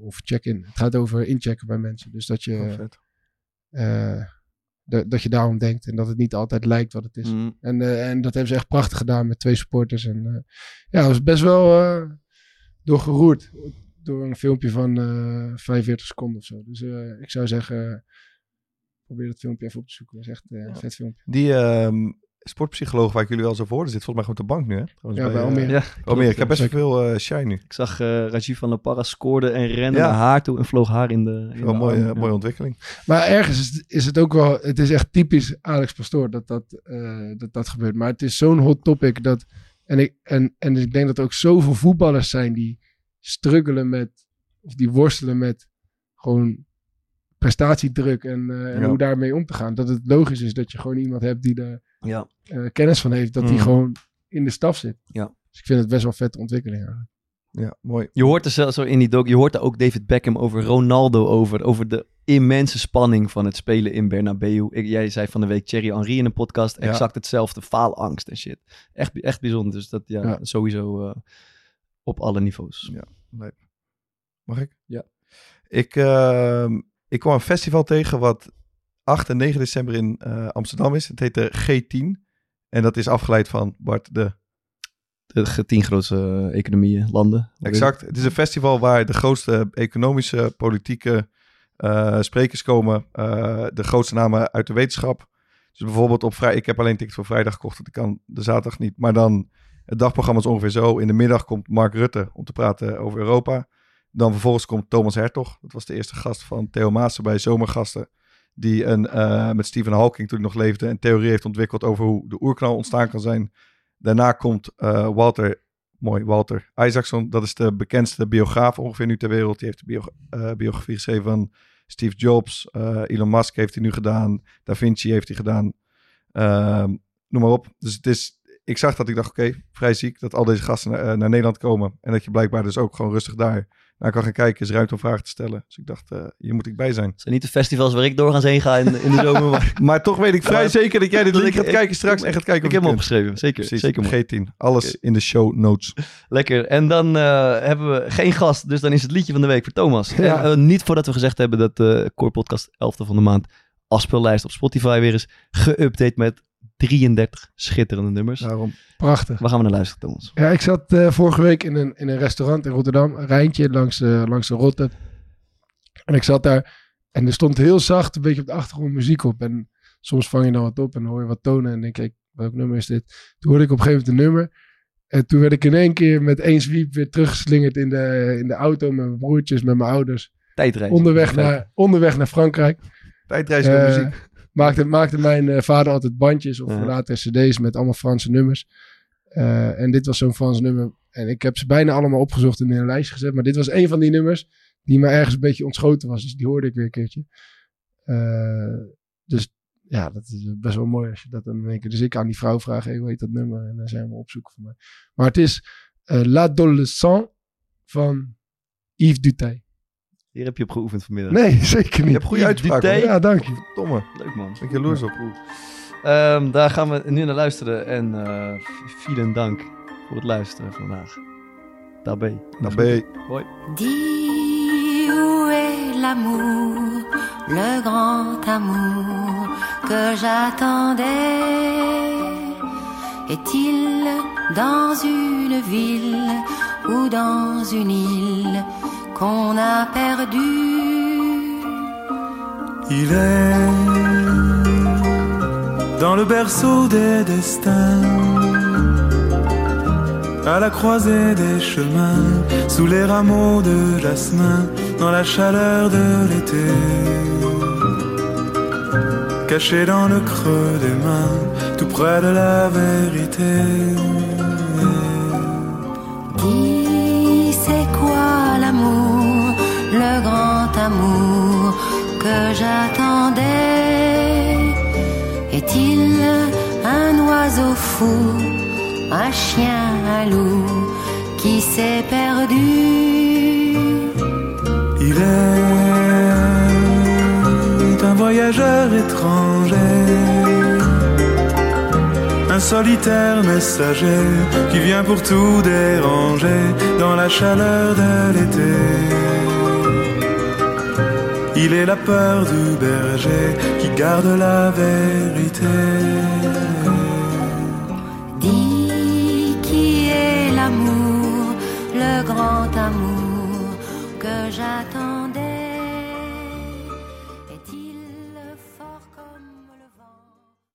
of check-in. Het gaat over inchecken bij mensen. Dus dat je, Oh, dat je daarom denkt en dat het niet altijd lijkt wat het is. Mm. En, en dat hebben ze echt prachtig gedaan met twee supporters. En ja, dat was best wel doorgeroerd. Door een filmpje van eh 45 seconden of zo. Dus ik zou zeggen, probeer dat filmpje even op te zoeken. Dat is echt eh, een vet filmpje. Die ehm, sportpsycholoog waar ik jullie wel zo voor zit, volgens mij gewoon op de bank nu, hè? Ja, bij eh, Almere. Ja, Almere. Ik heb best Zeker. veel eh shine nu. Ik zag eh Rajiv van La Parra scoorde en rende Ja. naar haar toe en vloog haar in de. In Wel de mooie, arm. Ja. mooie ontwikkeling. Maar ergens is, het- is het ook wel, het is echt typisch Alex Pastoor dat dat, eh, dat, dat gebeurt. Maar het is zo'n hot topic dat, en ik, en, en ik denk dat er ook zoveel voetballers zijn die struggelen met, of die worstelen met gewoon prestatiedruk en, eh, en Ja. hoe daarmee om te gaan. Dat het logisch is dat je gewoon iemand hebt die er Ja. eh, kennis van heeft, dat die Mm. gewoon in de staf zit. Ja. Dus ik vind het best wel vette ontwikkeling eigenlijk. Ja, mooi. Je hoort er zelfs zo in die doc, je hoort er ook David Beckham over Ronaldo over, over de immense spanning van het spelen in Bernabeu. Ik, jij zei van de week Thierry Henry in een podcast, Ja. exact hetzelfde, faalangst en shit. Echt, echt bijzonder, dus dat ja, Ja. sowieso eh, op alle niveaus. Mag ik? Ja. Ik, ehm, ik kwam een festival tegen wat 8 en 9 december in eh, Amsterdam is. Het heet de G10. En dat is afgeleid van Bart de... De tien grootste eh, economieën, landen. Exact. Het is een festival waar de grootste economische, politieke eh, sprekers komen. de grootste namen uit de wetenschap. Dus bijvoorbeeld op vrij... Ik heb alleen tickets voor vrijdag gekocht, want ik kan de zaterdag niet. Maar dan, het dagprogramma is ongeveer zo. In de middag komt Mark Rutte om te praten over Europa. Dan vervolgens komt Thomas Hertog. Dat was de eerste gast van Theo Maassen bij Zomergasten. Die een, eh, met Stephen Hawking toen nog leefde een theorie heeft ontwikkeld over hoe de oerknal ontstaan kan zijn. Daarna komt eh, Walter, mooi Walter Isaacson. Dat is de bekendste biograaf ongeveer nu ter wereld. Die heeft de eh, biografie geschreven van Steve Jobs. Elon Musk heeft hij nu gedaan. Da Vinci heeft hij gedaan. Ehm, noem maar op. Dus het is, ik zag dat ik dacht, oké, vrij ziek dat al deze gasten naar, naar Nederland komen. En dat je blijkbaar dus ook gewoon rustig daar naar kan gaan kijken. Is ruimte om vragen te stellen. Dus ik dacht, eh, hier moet ik bij zijn. Het zijn niet de festivals waar ik doorgaans heen ga in, in de zomer, maar Maar toch weet ik vrij zeker dat jij dit link gaat Ik- kijken straks en gaat kijken ik heb hem opgeschreven. Zeker, Precies, zeker mooi. G10. Alles in de show notes. Lekker. En dan eh, hebben we geen gast, dus dan is het liedje van de week voor Thomas. Ja. En, eh, niet voordat we gezegd hebben dat de Core Podcast 11e van de maand afspeellijst op Spotify weer is geüpdate met 33 schitterende nummers. Daarom. Prachtig. Waar gaan we naar luisteren, Thomas? Ja, ik zat eh, vorige week in een, in een restaurant in Rotterdam, een Rijntje langs, de langs de Rotte. En ik zat daar en er stond heel zacht een beetje op de achtergrond muziek op. En soms vang je dan wat op en hoor je wat tonen en denk ik, welk nummer is dit? Toen hoorde ik op een gegeven moment een nummer. En toen werd ik in één keer met één sweep weer teruggeslingerd in de, in de auto met mijn broertjes, met mijn ouders. Tijdreis. Onderweg naar, onderweg naar Frankrijk. Tijdreis met Eh, muziek. Maakte, maakte mijn eh, vader altijd bandjes of Ja. later cd's met allemaal Franse nummers. Eh, en dit was zo'n Frans nummer. En ik heb ze bijna allemaal opgezocht en in een lijstje gezet. Maar dit was een van die nummers die me ergens een beetje ontschoten was. Dus die hoorde ik weer een keertje. Eh, dus ja, dat is best wel mooi als je dat dan keer... Dus ik aan die vrouw vraag, hey, hoe heet dat nummer? En dan zijn we opzoeken voor mij. Maar het is eh, L'Adolescent van Yves Duteil. Hier heb je op geoefend vanmiddag. Nee, zeker Je niet. hebt goede uitspraak. Ja, dank je. Domme. Leuk man. Ben ik jaloers op. Ehm, daar gaan we nu naar luisteren. En eh vielen dank voor het luisteren vandaag. Ben je... Dis où est l'amour, le grand amour que j'attendais Est-il dans une ville ou dans une île qu'on a perdue Il est dans le berceau des destins, à la croisée des chemins, sous les rameaux de jasmin, dans la chaleur de l'été, caché dans le creux des mains, tout près de la vérité. Amour que j'attendais Est-il un oiseau fou, un chien, un loup qui s'est perdu? Il est un voyageur étranger, un solitaire messager qui vient pour tout déranger dans la chaleur de l'été. Il est la peur du berger qui garde la vérité.